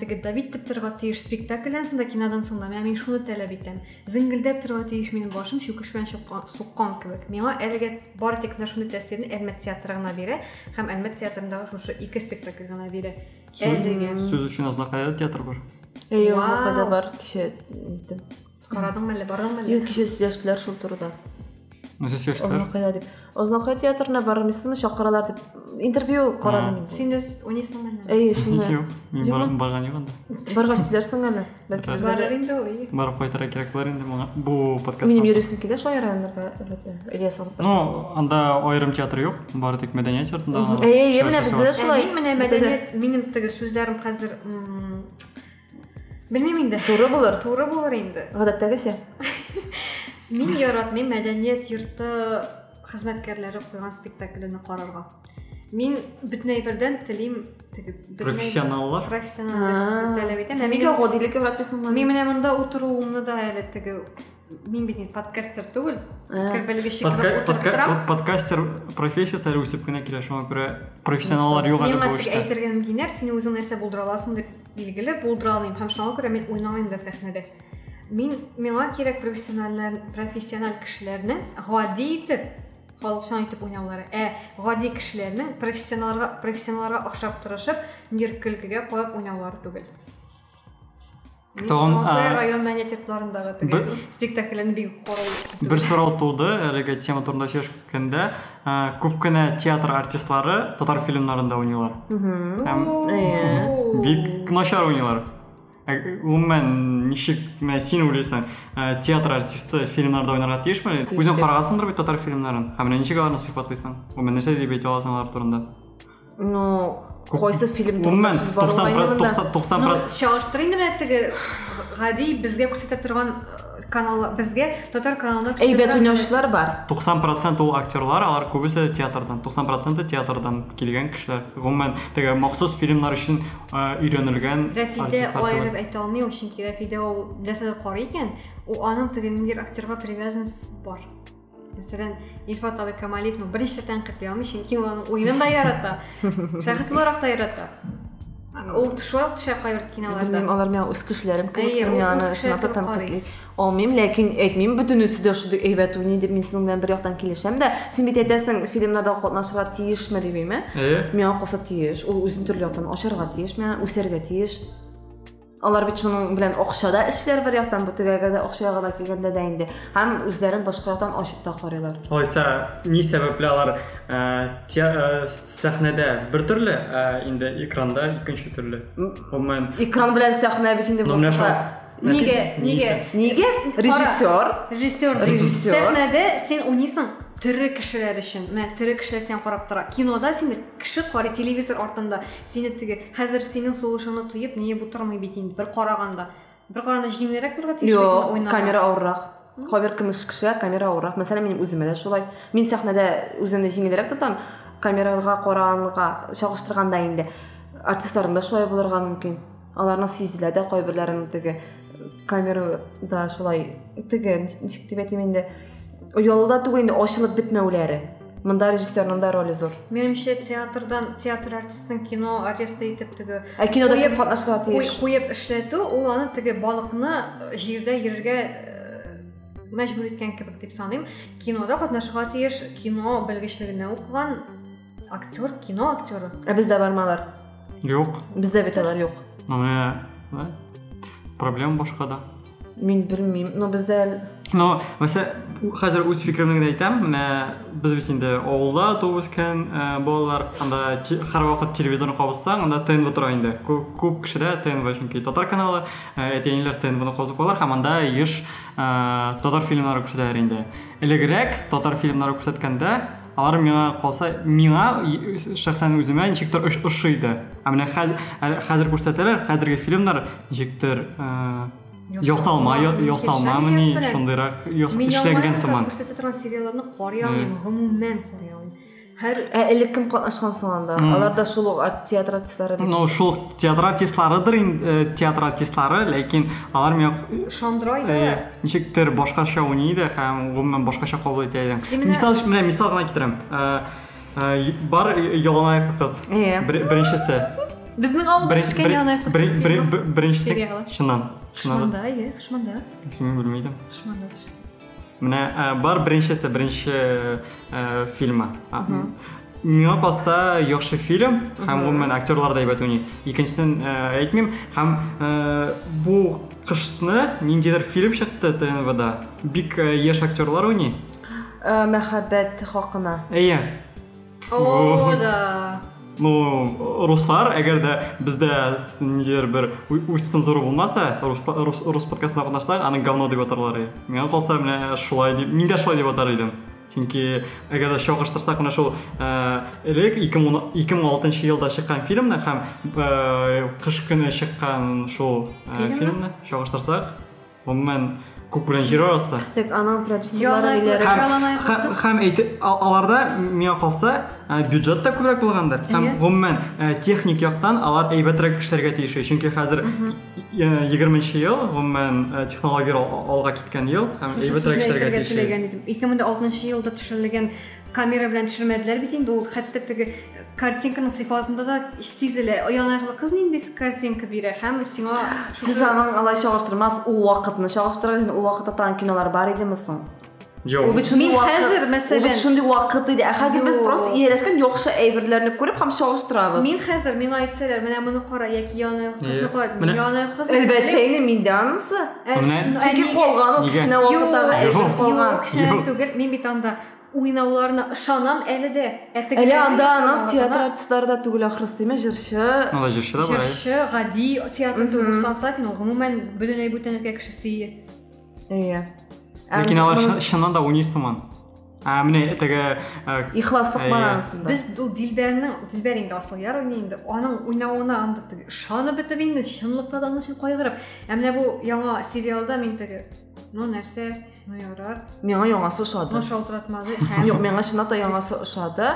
теге Давид дип торырга тиеш спектакльдән соң да кинодан соң да. Менә мин шуны таләп итәм. Зиңгелдәп торырга тиеш минем башым чүкеш белән суккан кебек. Миңа әлегә бары тик менә шундый тәэсирне Әлмәт театры гына бирә һәм Әлмәт театрындагы шушы ике спектакль гына бирә. Әлегә Сүз өчен Азнакайда театр бар. Әйе, Вау. узакайда бар кеше иттем. карадыңмы әле, бардыңмы әле? Юк, кеше сөйләштеләр шул турыда. Дип. Азнакай театрына бармыйсызмы, чакыралар дип интервью карадым дә уйныйсыңмы әле? Әйе, шуны. Юк, мин Юк. бар- барган юк анда. Баргач дә- инде ул. ие. Барып кайтырга кирәк булар инде моңа. Бу подкаст. Минем юристым килә шул районнарга әлбәттә. Ильяс алып. Ну, анда аерым театр юк, бары тик мәдәният йортында. гына Әйе, әйе, менә эшләүчесе бездә бар. дә шулай. Ә, Мин менә Бездә дә. мәдәният, минем теге сүзләрем хәзер м, Гадәттәгечә. Мин яратмыйм мәдәният йорты хезмәткәрләре куйган спектакльне карарга. Мин бөтен әйбердән телим теге бөтен әйбер- Профессионаллар. профессионал таләп итәм. Син нигә минем- гадилек яратмыйсың? Мин менә монда утыруымны да әле теге мин бит подкастер түгел. Вот подкастер профессиясы әле үсеп кенә килә, шуңа күрә профессионаллар юк әле бу эштә. әйтергә мөмкиннәр, син үзең нәрсә булдыра аласың дип билгеле булдыра алмыйм һәм шуңа күрә мин уйнамыйм да сәхнәдә. Мин миңа кирәк профессиональлар, профессиональ кешеләрнең гади итеп халыкчан итеп уйнаулары. Ә гади кешеләрнең профессионалларга профессионалларга охшап тырышып, нир көлкегә куеп уйнаулары түгел. Тагын, район мәдәният йортларындагы теге спектакльләрне бик карау. Бер сорау туды әлеге тема турында сөйләшкәндә, күп кенә театр артистлары татар фильмнарында уйныйлар. Бик начар уйныйлар. Гомумән ничек менә син уйлыйсың, ә, театр артисты фильмнарда уйнарга тиешме? Тиеш Үзең дип. карагансыңдыр бит татар фильмнарын. Һәм ничек аларны сыйфатлыйсың? Гомумән нәрсә дип әйтә аласың алар турында? Ну, кайсы фильм турында Гомумән сүз бар 90 инде монда? 90 90 Ну, канал безгә татар каналына торган- уйнаучылар бар. 90% ул актерлар, алар күбесе театрдан, 90% театрдан килгән кешеләр. Гомумән теге махсус Рәфидә артистлар аерып түгел. әйтә алмыйм, чөнки Рәфидә ул нәрсәдер карый икән, ул аның теге ниндидер актерга привязанность бар. Мәсәлән, Илфат Абый Камалиев, ну беренче тәнкыйть алмый, чөнки ул аның уенын да ярата. Шәхес буларак да ярата. Кайбер Белмим, киноларда. алар миңа үз кешеләрем Әйе, кебек, ул мин үз аны кешеләре шуната кебек карый. тәнкыйтьли алмыйм, ләкин әйтмим бөтенесе дә шундый әйбәт уйный дип мин синең белән бер яктан килешәм дә. Син бит әйтәсең, фильмнарда катнашырга тиешме Алар бит шуның белән акча да эшләр бер яктан, бу тегәгә дә акчага да килгәндә дә инде. Һәм үзләрен башка яктан ачып та карыйлар. Алайса, ни сәбәпле алар ә, ә, сәхнәдә бер төрле, ә, инде экранда икенче төрле. Гомумән Экран белән сәхнә бит инде менә шул- башка. Нигә? Ни- Нигә? Нигә? Режиссер Режиссер. Режиссер. Сәхнәдә син уйныйсың тере кешеләр өчен. Менә тере кешеләр сен карап тора. Кинода син кеше карый телевизор артында. Тоеп, нигә бу тормый бит инде бер караганда. Бер караганда җиңелрәк булырга тиеш Юк, уйнарга. камера авыррак. Кайбер кемеш кешегә камера авыррак. Мәсәлән, минем үземә дә шулай. Мин сәхнәдә үземне җиңелрәк тотам, камерага караганга чагыштырганда инде. Артистларым да шулай булырга мөмкин. Аларны сизелә дә кайберләрен теге камерада шулай ничек дип әйтим инде. Оялуда түгел инде ачылып бетмәүләре. Монда режиссерның да роле зур. Менимчә театрдан театр артистын кино артисты итеп теге Ә кинода кем катнашырга тиеш? куеп эшләтү, ул аны теге балыкны җирдә йөрергә э, мәҗбүр иткән кебек дип саныйм кинода катнашырга тиеш кино белгечлегенә укыган актер кино актеры Ә бездә бармалар. Юк. Бездә бит алар юк. Но менә проблема башкада. Мин белмим. Но бездә Но мәсә фикеремне генә әйтәм. Менә без бит инде авылда туып үскән э, балалар, анда те- һәрвакыт телевизорны кабызсаң, анда ТНВ инде. Күп, күп кешедә ТНВ чөнки татар каналы, э, әтәниләр ТНВны кабызып калар һәм анда еш э, татар фильмнары күрсәтәләр инде. Элегрәк татар фильмнары күрсәткәндә алар миңа калса, миңа шәхсән үземә ничектер ош- ошый иде. Ә хәзер хәзер күрсәтәләр, э, я- ясалмамыни, шундыйрак яс- эшләнгән сыман. күрсәтә торган сериалларны карый алмыйм гомумән карый алмыйм һәр элек кем катнашкан соң? Алар да шул ук арт- театр артистлары. Ну, шул театр артистларыдыр инде, театр артистлары, ләкин алар миңа шандырай э, ничектер башкача һәм гомумән башкача кабул итә менә- Мисал. Э, э, Бар кыз. Э. Авылда Сериалы. чыннан. Хышманда, иә, Хышманда. Мин белмәдем. Хышманда ә, бар беренчесе, беренче ә, фильмы. А, Миңа калса яхшы фильм һәм гомумән актерлар да әйбәт уйный. Икенчесен әйтмим һәм бу кышны ниндидер фильм чыкты ТНВда. Бик яшь актерлар уйный. Мәхәббәт хакына. Әйе. О, да. Ну, руслар, дә бездә ниндидер бер ү- үз цензура руслар рус, подкастына катнашсак, аны говно дип атарлар. иде. Миңа калса менә шулай дип, мин дә шулай дип атар идем. Чөнки әгәр дә чагыштырсак менә шул ә, элек 2010 2016 елда чыккан фильмны һәм ә, кыш көне чыккан шул ә, Фильмны? фильмны чагыштырсак, гомумән күп белән җир арасы. Тек аның продюсерлары Ялай- диләр. Һәм- Һәм, Яланаяк һәм, кыз. һәм әйтеп, ал- аларда миңа калса ә, бюджет та күбрәк булгандыр. Һәм Әйе. гомумән ә, техник яктан алар әйбәтрәк эшләргә тиеш. Чөнки хәзер ә, 20 ел гомумән ә, технология ал- алга киткән ел һәм Шушы әйбәтрәк сүзне эшләргә әйтергә тиеш. теләгән идем. 2006 елда төшерелгән камера белән төшермәделәр бит инде ул хәтта теге картинканың сыйфатында да сизелә. Аяныклы кыз нинди картинка бирә һәм сиңа Сез аның алай чагыштырмас, ул вакытны чагыштырган, ул вакытта тагын кинолар бар идеме соң? Ул Юк. бит шундый Мин вакыт. хәзер, Ул мәсәлән- бит шундый вакыт иде. Ә хәзер без Юк. просто ияләшкән яхшы әйберләрне күреп һәм чагыштырабыз. Мин хәзер миңа әйтсәләр, менә моны кара, яки яны кызны Иә. кара. Менә- Мин яны кыз. Әлбәттә инде миндә анысы. Менә- Чөнки калган ул Нигә? кечкенә вакыттагы Юк, эше Юк. калган. Юк, кешенән Юк. түгел. Мин бит анда уйнауларына ышанам әле дә. Ә Әле тегеләрне анда ышанам. театр артистлары да түгел ахрысы, мен җырчы. Ала җырчы да бар. Җырчы, гади театр түгел Сансафин, ул гомумән бөтенләй бүтәнлеккә кешесе. Әйе. Ләкин алар чыннан да уйный сыман. Ә, менә теге ә, Ихласлык Әйе. бар анысында. Без ул Дилбәрнең, Дилбәр инде асыл яр инде. Аның уйнавына анда теге ышанып бетеп инде, чынлыкта да кайгырып. Ә менә бу яңа сериалда мин теге Ну нәрсә, ну ярар. Шалтыратмады. Һәм Юк, миңа чынлап та яңасы ошады.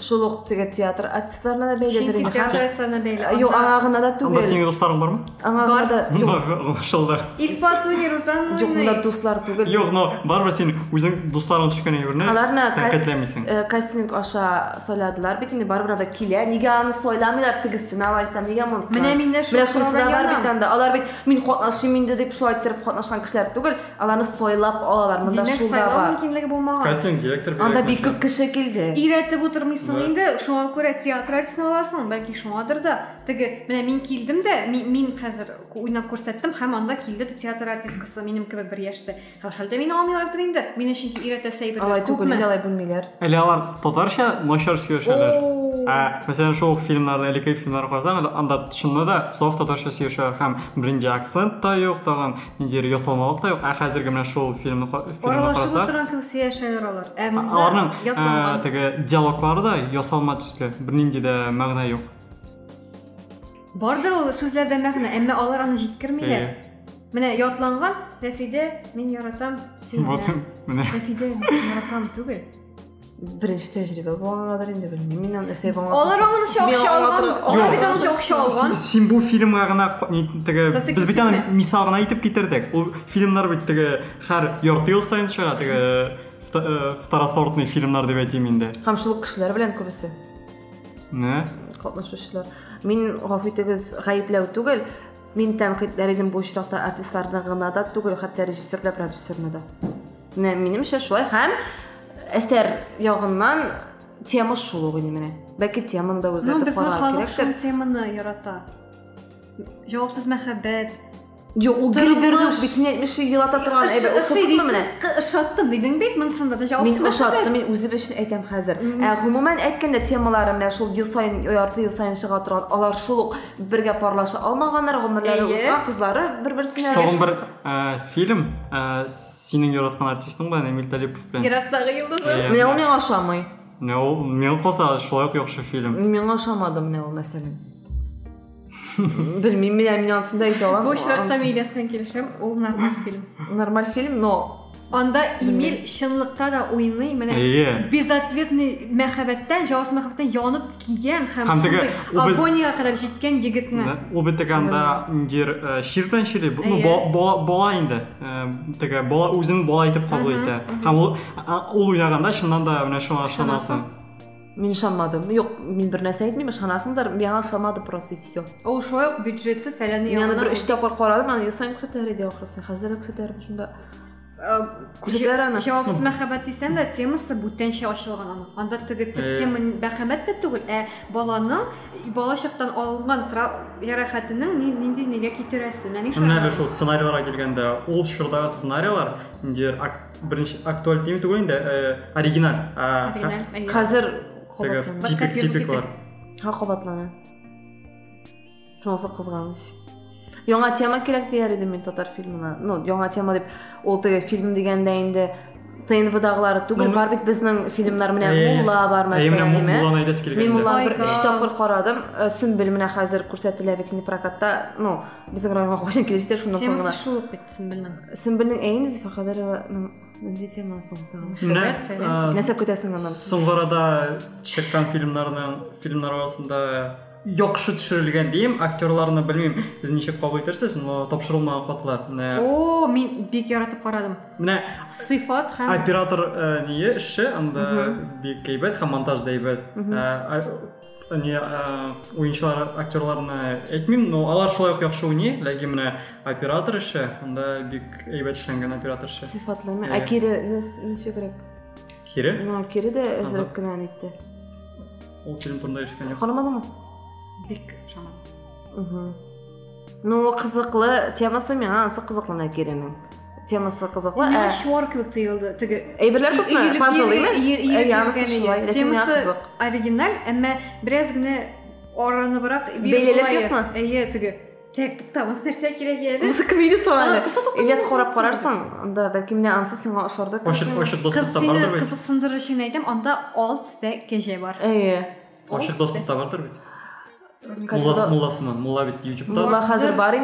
Шул ук теге театр артистларына да бәйледер Чөнки инде. театр артистларына бәйле. Юк, аңа гына да анда түгел. синең дусларың бармы? Аңа гына да юк. Шулда. Илфат уйный, Рузан Юк, уйный. монда дуслар түгел. Юк, но барыбер син үзең дусларың төшкән әйберне Аларны тәнкыйтьләмисең. э, кастинг аша сайладылар бит инде барыбер да килә. Нигә аны сайламыйлар тегесен алайсам, нигә монысы? Менә миндә шул Менә шунысы да сорауга бар янам. бит анда. Алар бит мин катнашым инде дип шулай иттереп катнашкан кешеләр түгел. Аларны сайлап алалар. Монда Димәк, шул да сайлау бар. мөмкинлеге булмаган. Кастинг директор Анда бирә бик күп кеше килде. Өйрәтеп утырмыйсың Да. инде, шуңа күрә театр артистын аласың, бәлки шуңадыр да. Теге, менә мин килдем дә, мин, мин хәзер уйнап күрсәттем һәм анда килде де театр артисткасы минем кебек бер яшьтә. Һәрхәлдә мине алмыйлардыр инде. Мине чөнки өйрәтә сәйбер. Алай түгел, нигә алай белмиләр? Әле алар татарча начар сөйләшәләр. Ә, мәсәлән, шул фильмнарда, элекке фильмнарда карасаң, анда чынлы да софт татарча сөйләшәләр һәм беренче акцент та юк, тагын ниндидер ясалмалык та юк. Ә шул фильмны ка- фильмны Аралашып сөйләшәләр алар. Ә монда аларның теге диалоглары да ясалма төсле, бернинди дә мәгънә юк. Бардыр ул сүзләрдә мәгънә, әмма алар аны җиткермиләр. Әйе. Менә ятланган Рәфидә, мин яратам мин сине яратам түгел. Эсей булган. Алар аны акча алган. Алар бит аны акча алган. Син бу фильмга гына ко- ни- теге Зацикл без бит аны мисал гына итеп китердек. Ул фильмнар бит теге һәр ярты ел сайын вта- э, второсортный әйтим инде. Һәм шул ук кешеләр белән күбесе. Не? катнашучылар. Гафу итегез гаепләү түгел. Мин тәнкыйтьләр идем бу очракта артистларны гына да түгел, хәтта да. шулай һәм әсәр ягыннан тема шул ук инде менә бәлки теманы да Ну, үзгәртеп безнең карар халык кирәктер шул теманы ярата. Җавапсыз мәхәббәт. Ә саен чыга торган, алар шул ук бергә парлаша алмаганнар, гомерләре Әйе. узган кызлары бер-берсенә Тагын бер ә, фильм ә, синең яраткан артистың бар Эмиль Талипов белән. Ерактагы йолдызы. Иә. Менә ул миңа ошамый. Менә ул мен яхшы фильм. Миңа ошамады менә ул мәсәлән. Белмим, менә мин анысын да әйтә алам. Бу очракта Милияс белән килешәм, ул нормаль фильм. Нормаль фильм, но Анда Эмиль чынлыкта да уйный, менә Әйе. безответный мәхәббәттән, җавапсыз мәхәббәттән янып килгән һәм бит- агониягә кадәр җиткән егетне. Ул бит анда индир шир белән шири, бала. Ә, Теге бала үзен бала итеп кабул итә. Һәм ул а, ул уйнаганда чыннан да менә шуңа. Мин ошамадым. Юк, мин бер нәрсә әйтмим, ышанасыңдар, миңа ошамады просто и всё. Ул шулай ук бюджеты фәлән Мин аны бер 3 тапкыр карадым, аны ел саен күрсәтәләр иде ахырсы. Хәзер дә күрсәтәләр шунда. Күрсәтәләр аны. Җавапсыз мәхәббәт дисәң дә темасы бүтәнчә ачылган аның. Анда теге тик Э. тема мәхәббәт тә түгел, ә баланың бала чактан алынган ярахәтенең ни- нинди нигә китерәсе. Менә мин Менә әле шул сценарийларга килгәндә, ул чордагы сценарийлар беренче актуаль тим түгел инде, ә, оригиналь. Ә, Копировка типиклар. Ха кабатлана. Шунысы кызганыч. Яңа тема кирәк дияр идем мин татар фильмына. Ну, яңа тема дип, ул теге фильм дигәндә инде ТНВ-дагылары түгел, Ну, бар бит безнең фильмнар менә Әйе. Мулла бар менә мәсәлән, име? Мулланы 3 гам. тапкыр карадым. Э, Сөмбел менә хәзер күрсәтелә бит инде прокатта. Ну, безнең районга кайчан килеп җитәр шундан соң Темасы гына. шул ук бит, белмәм. Сөмбелнең әйин Зифа Хәдәрова нинди теманы соң тагын? Менә Шәһәр фәлән. ә, Нәрсә көтәсең аннан? Соңгы арада чыккан фильмнарның фильмнар арасында яхшы төшерелгән дим, актерларны белмим, сез ничек кабул итәрсез, но тапшырылмаган хатлар. Менә О, мин бик яратып карадым. менә Сыйфат һәм оператор ә, ние эше анда бик әйбәт һәм монтаж да әйбәт. А- не ә, уенчылар актерларны әйтмим, но алар шулай ук яхшы уйный, ләкин менә оператор эше анда бик әйбәт эшләнгән оператор эше. Сифатлы. Әйе. Ә кире ничегрәк? Кире Ну, кире дә әзрәк кенә әйтте. ул фильм турында эшләгән юк. Канымадымы? бик. Мгм. Ну, кызыклы темасы миңа ансы кызыклы менә киренең. Темасы. Миңа Ә шуар кебек тоелды. Теге әйберләр күпме? Иелеп Пазл анысы йөргән шулай. Темасы оригиналь, әмма бераз генә араныбрак Бәйлелек юкмы? Әйе, теге. Тәк туктамас нәрсә кирәк әле? Музыка видео А, әле. тук, тук, тук, Ильяс тук, карап тук, карарсың, анда бәлки менә ансы сиңа ошарды. Ачык ачык Кыз доступта сине бардыр бит. кызыксындырыр өчен әйтәм, анда алт төстә кәҗә бар. Әйе. Ачык доступта бардыр бит. Катыда- Мулласы мулласымы? Мулла бит YouTube'да. Мулла хәзер бар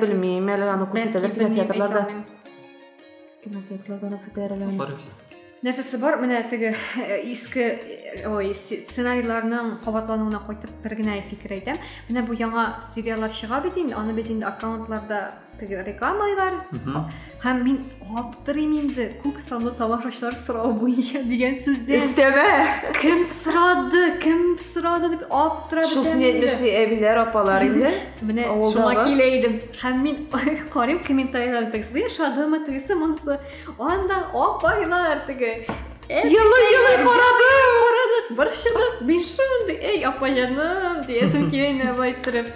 белмим, әле аны күрсәтәләр Бәлки, белмим, кинотеатрларда. Кинотеатрларда күрсәтәләр әле. Бар бит. Нәрсәсе бар, э, иске э, ой, сценарийларның кабатлануына кайтып бер генә фикер әйтәм. Менә бу яңа сериаллар чыга бит инде, аны бит инде аккаунтларда теге рекламалар Мгм. һәм мин аптырыйм инде күп санлы тамашачылар сорау буенча дигән сүздән. Истәмә. Кем сорады? Кем сорады дип аптырап Шул бетәм син инде. әйтмешли әбиләр, апалар инде. Менә Авылдагы. шуңа килә идем. Һәм мин карыйм комментарийларда тегесе яшадымы, тегесе монысы. Анда апайлар теге. Йылы-йылы карадым. Карадык, борчылып, мин шундый, эй, апа җаным, диясем килә инде байтырып.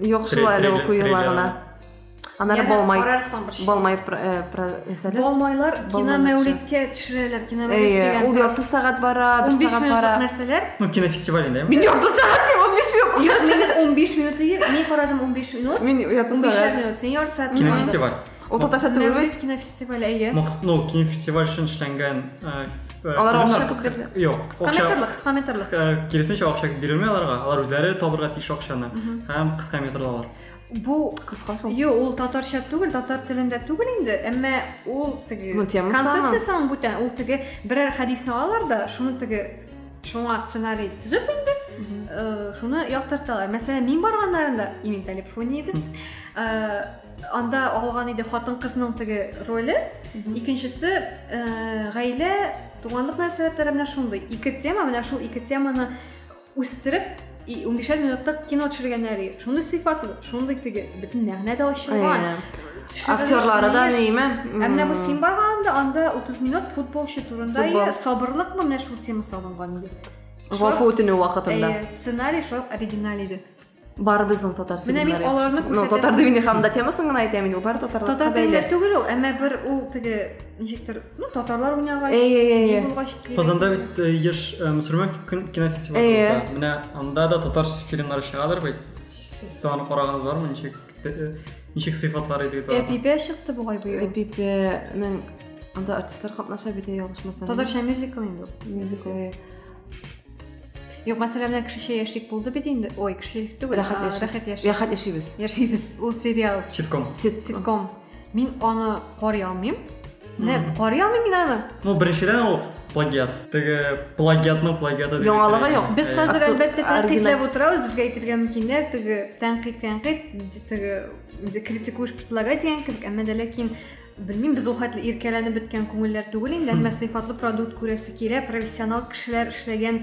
Юк Трей- шулай әле трейлер- укуюларына. Аннары болмай. Болмай э. Болмайлар кино Болмаенча. мәүлиткә төшерәләр, кино мәүлид Әйе, дигән. ул ярты сәгать бара, бер 15 сәгать минутлык бара. нәрсәләр. Ну, кинофестиваль. Мин ярты сәгать дип 15 минут. Минем 15 минут değil. Мин карадым 15 минут. Мин ярты 15 сәгать. минут. Сен сәгать. Кинофестиваль. Ул татарча түгел бит. Мәүлид кинофестивале, әйе. Ну, кинофестиваль ә, ә, Алар фильмнар акча кыска- күп Юк, Кыска метрлык, кыска метрлык. Кыска- Киресенчә акча бирелмәй аларга. Алар үзләре табырга тиеш акчаны. Һәм кыска метрлар. Бу Кыска шул. Ю, ул татарча түгел, татар телендә түгел инде, әмма ул теге концепциясы бүтән, ул теге берәр хәдисне алалар да, шуны теге шуңа сценарий төзеп инде, э, шуны яктырталар. Мәсәлән, мин барганнарында Имин Талипов уйный иде. Анда алган иде хатын-кызның теге роле. Икенчесе э, гаилә, туганлык мәсьәләләре менә шундый. Ике тема, менә шул ике теманы үстереп и 15 минуттык кино төшергәннәр. Шундый сыйфатлы, шундый теге бөтен мәгънә дә ачылган. Актерлары да нейме? Ә менә бу син барганда анда 30 минут футболчы турында сабырлыкмы менә шул тема салынган иде. Гафу үтенү вакытында. Сценарий шул оригиналь иде. Бар безнең татар мин фильмнары. аларны Ну, күрсәтәсем. татар дивини хамда темасын гына әйтәм инде, бар татарлар. Татар телендә түгел ул, әмма бер ул теге ничектер, ну татарлар булгач, теге- Казанда бит э, еш э, мөселман кин- кинофестиваль Әйе. булса, менә анда да татар фильмнары чыгадыр бит. Сез аны караганыгыз бармы? Ничек э, ничек сыйфатлары идегез аны? Эпипе чыкты бугай бу ел. Эпипенең анда артистлар катнаша бит ялгышмасам. Татарча мюзикл инде. ул. мюзикл. Юк, мәсәлән, менә кешечә яшик булды бит инде. Ой, кешечә түгел. Рәхәт а, яши. Рәхәт яшик. Рәхәт яшибез. Яшибез. Ул сериал, Ситком. ситком. Мин аны карый алмыйм. Менә карый алмыйм мин аны. Ну, беренчедән ул плагиат. Теге плагиатның плагиаты. хәзер Авто- әлбәттә оригинал. тәнкыйтьләп утырабыз, безгә әйтергә мөмкиннәр, теге тәнкыйть тәнкыйть, теге инде критикуш предлагать дигән кебек, әмма дә ләкин белмим, без ул хәтле иркәләнеп беткән күңелләр түгел инде, әмма сыйфатлы продукт күрәсе килә, профессионал кешеләр эшләгән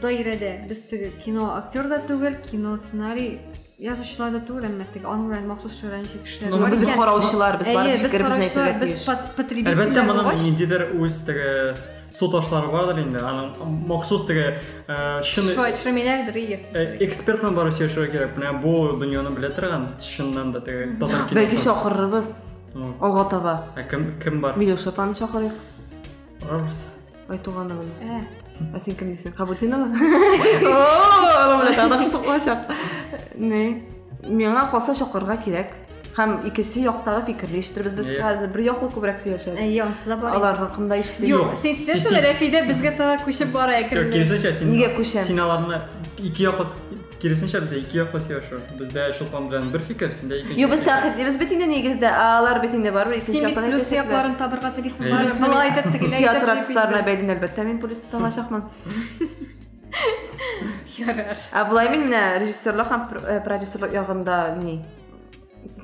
даирәдә. Без теге кино актер да түгел, кино сценарий язучылар да түгел, әмма теге белән махсус шөгыльләнүче кешеләр бар Без бит караучылар, без бар Әйе, без фикеребезне әйтергә без тиеш. пот- потребительләр Әлбәттә, моның ниндидер үз теге бардыр инде. Аның махсус теге э, шын шулай төшермәләрдер, ие. э, экспертмен барып сөйләшергә кирәк. Менә бу дөньяны белә торган, чыннан да теге татар Бәлки киносы. чакырырбыз. Ну, Алга таба. ә Кем кем бар? Миләүшә апаны чакырыйк. Барабыз. Айтуганы белән. Оо, аны белән тагы кызыклашак. Не? Миңа калса чакырга кирәк. Һәм икенче яктагы фикерне ишетербез. Без Иә. хәзер бер яклы күбрәк сөйләшәбез. анысы да бар. Алар хакында ишетеп. Юк, Юк, сен Рәфидә безгә күчеп бара Юк, әкренләп. Киресенчә син Нигә күчәм? Син аларны ике яклы сөйләшү. Бездә Шулпан белән бер фикер, синдә икенче. Юк, без фикер. тәхит, без бит инде нигездә, алар барбыр, икенче Син бит плюс табырга телисең. Әйе. Бар, былай әйтеп тегеләй Театр әйтеп. бәйле әлбәттә мин плюс тамашакмын. Ярар. Булай мин менә режиссерлык һәм пр- продюсерлык ягында ни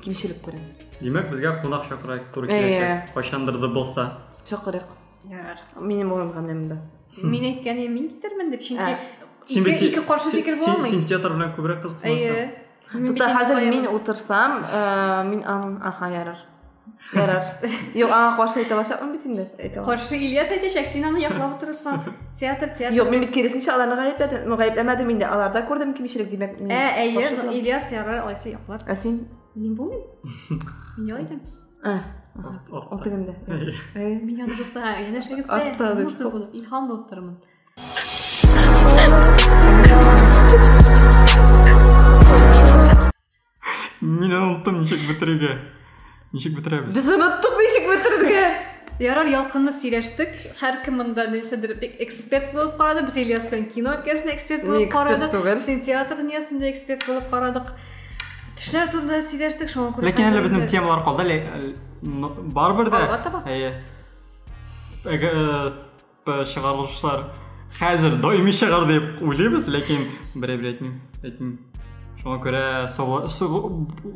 кимчелек күрәм. Димәк, безгә кунак чакырак туры Әйе. киләчәк. Кайчандыр да булса. Чакырык. Ярар. Минем урынга менә. Мин әйткән мин китермен дип, каршы син- фикер син- булмый. Син театр инде хәзер каян- мин утырсам, э, мин ан аха ярар. Ярар. Юк, аңа каршы әйтә алачакмын бит. Әйтә алам. Каршы Ильяс әйтәчәк, син аны яклап утырасың. Театр, театр. Юк, мин бит киресенчә аларны. Ну, гаепләмәдем инде. Аларда күрдем кимчелек димәк. мин Ә, әйе. Ильяс ярар, алайса яклар. Ә яйдым. Ә. Ат- Ул тегендә. Әйе. Ә. Мин яныбызда янәшәгез. Артта дип сос. Илһам Мин оныттым ничек бетерергә. Ничек бетерәбез? Без оныттык ничек бетерергә. Ярар, ялкынны сөйләштек. Һәр монда нәрсәдер бик эксперт булып карады. Без Ильяс белән кино өлкәсендә эксперт карадык. түгел. Син театр дөньясында эксперт булып карадык. Төшләр турында күрә. Ләкин әле хәзер безнең инде- темалар ну, Барбер да. Алга таба. Хәзер даими чыгар дип уйлыйбыз, ләкин. Әйтмим. Шуңа күрә саулаш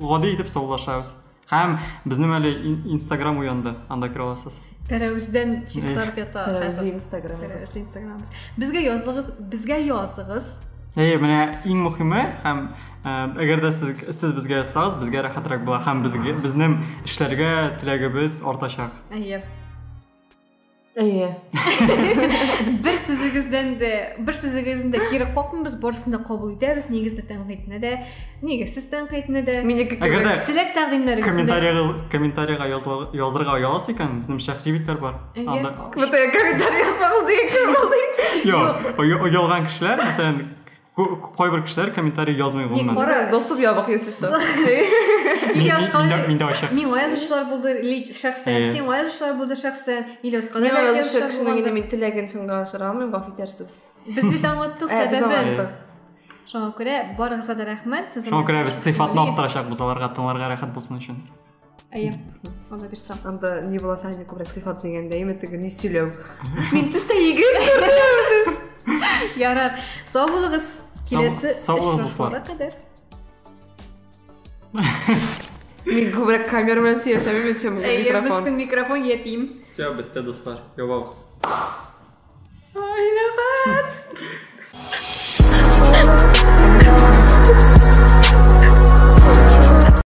гади итеп саулашабыз. Һәм безнең әле ин- Instagram уянды. Анда кера аласыз. Пәрәүздән чистарып ята Instagram. Безгә языгыз, безгә языгыз. Әйе, менә иң мөһиме һәм э, әгәр дә сез сез безгә язсагыз, безгә рәхәтрәк була һәм безгә безнең эшләргә теләгебез артачак. Әйе. какмыйбыз, барысын да кабул итәбез. Нигездә тәнкыйтьне дә, нигезсез тәнкыйтьне дә. Минеке Әгәр кебек. дә Теләк тәкъдимнәрегезне. комментарийга комментарийга язылыр- язырга оялас икән, безнең шәхси битләр бар. Анда комментарий язмагыз дигән кебек булды. Юк, оя- оялган кешеләр, мәсәлән, ко- кайбер кешеләр комментарий гомумән. кара- Доступ ябык, если что. Ильяс Мин бәлки язучы язучылар кешенең инде булгандыр. мин теләген шунга ашыра алмыйм, гафу итәрсез. Без бит аңлаттык Ә, без сәбәбен. аңлаттык. Шуңа күрә барыгызга да рәхмәт. Сез Шуңа күрә без сыйфатны актарачакбыз аларга тыңларга рәхәт булсын өчен. Әйе. Алла бирсә. Анда ни булачак инде күбрәк сыйфат дигәндә, име теге ни сөйләү. Мин төштә егет. Ярар. Сау булыгыз. Киләсе Сау- сау Никога камера си я шами ми, че му Ей, микрофон. Ей, микрофон е тим. Сега бе, те достар. Йобал се. Ай, напад!